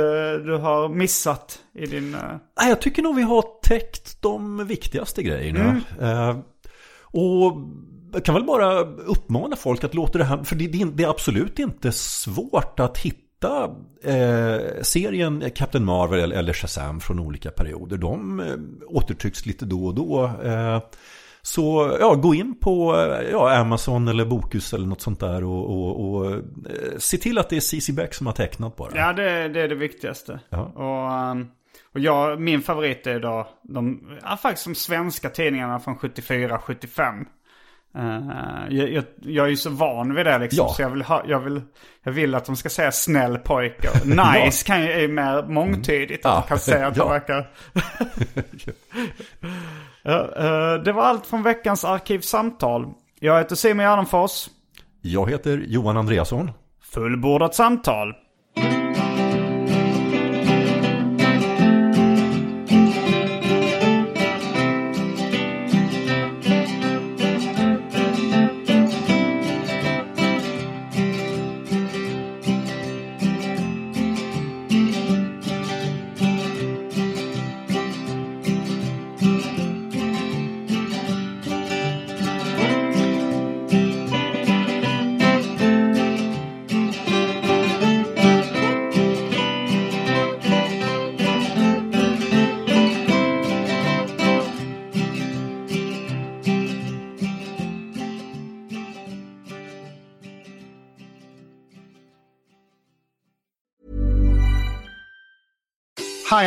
du har missat i din... eh, Nej, jag tycker nog vi har täckt de viktigaste grejerna. Eh, och jag kan väl bara uppmana folk att låta det här, för det, det, det är absolut inte svårt att hitta eh, serien Captain Marvel eller, eller Shazam från olika perioder. De eh, återtrycks lite då och då. Eh, så ja, gå in på ja, Amazon eller Bokus eller något sånt där och, och, och eh, se till att det är CC Beck som har tecknat bara. Ja, det, det är det viktigaste. Ja. Och, ehm, och jag, min favorit är då de, ja, faktiskt de svenska tidningarna från 74-75. Jag, jag, jag är ju så van vid det liksom. Ja. Så jag vill, ha, jag, vill, jag vill att de ska säga snäll pojke. Nice kan ju, är mer mångtydigt. Att Ja. kan säga att Ja. verkar... Ja, eh, det var allt från veckans arkivsamtal. Jag heter Simon Gärdenfors. Jag heter Johan Andreasson. Fullbordat samtal.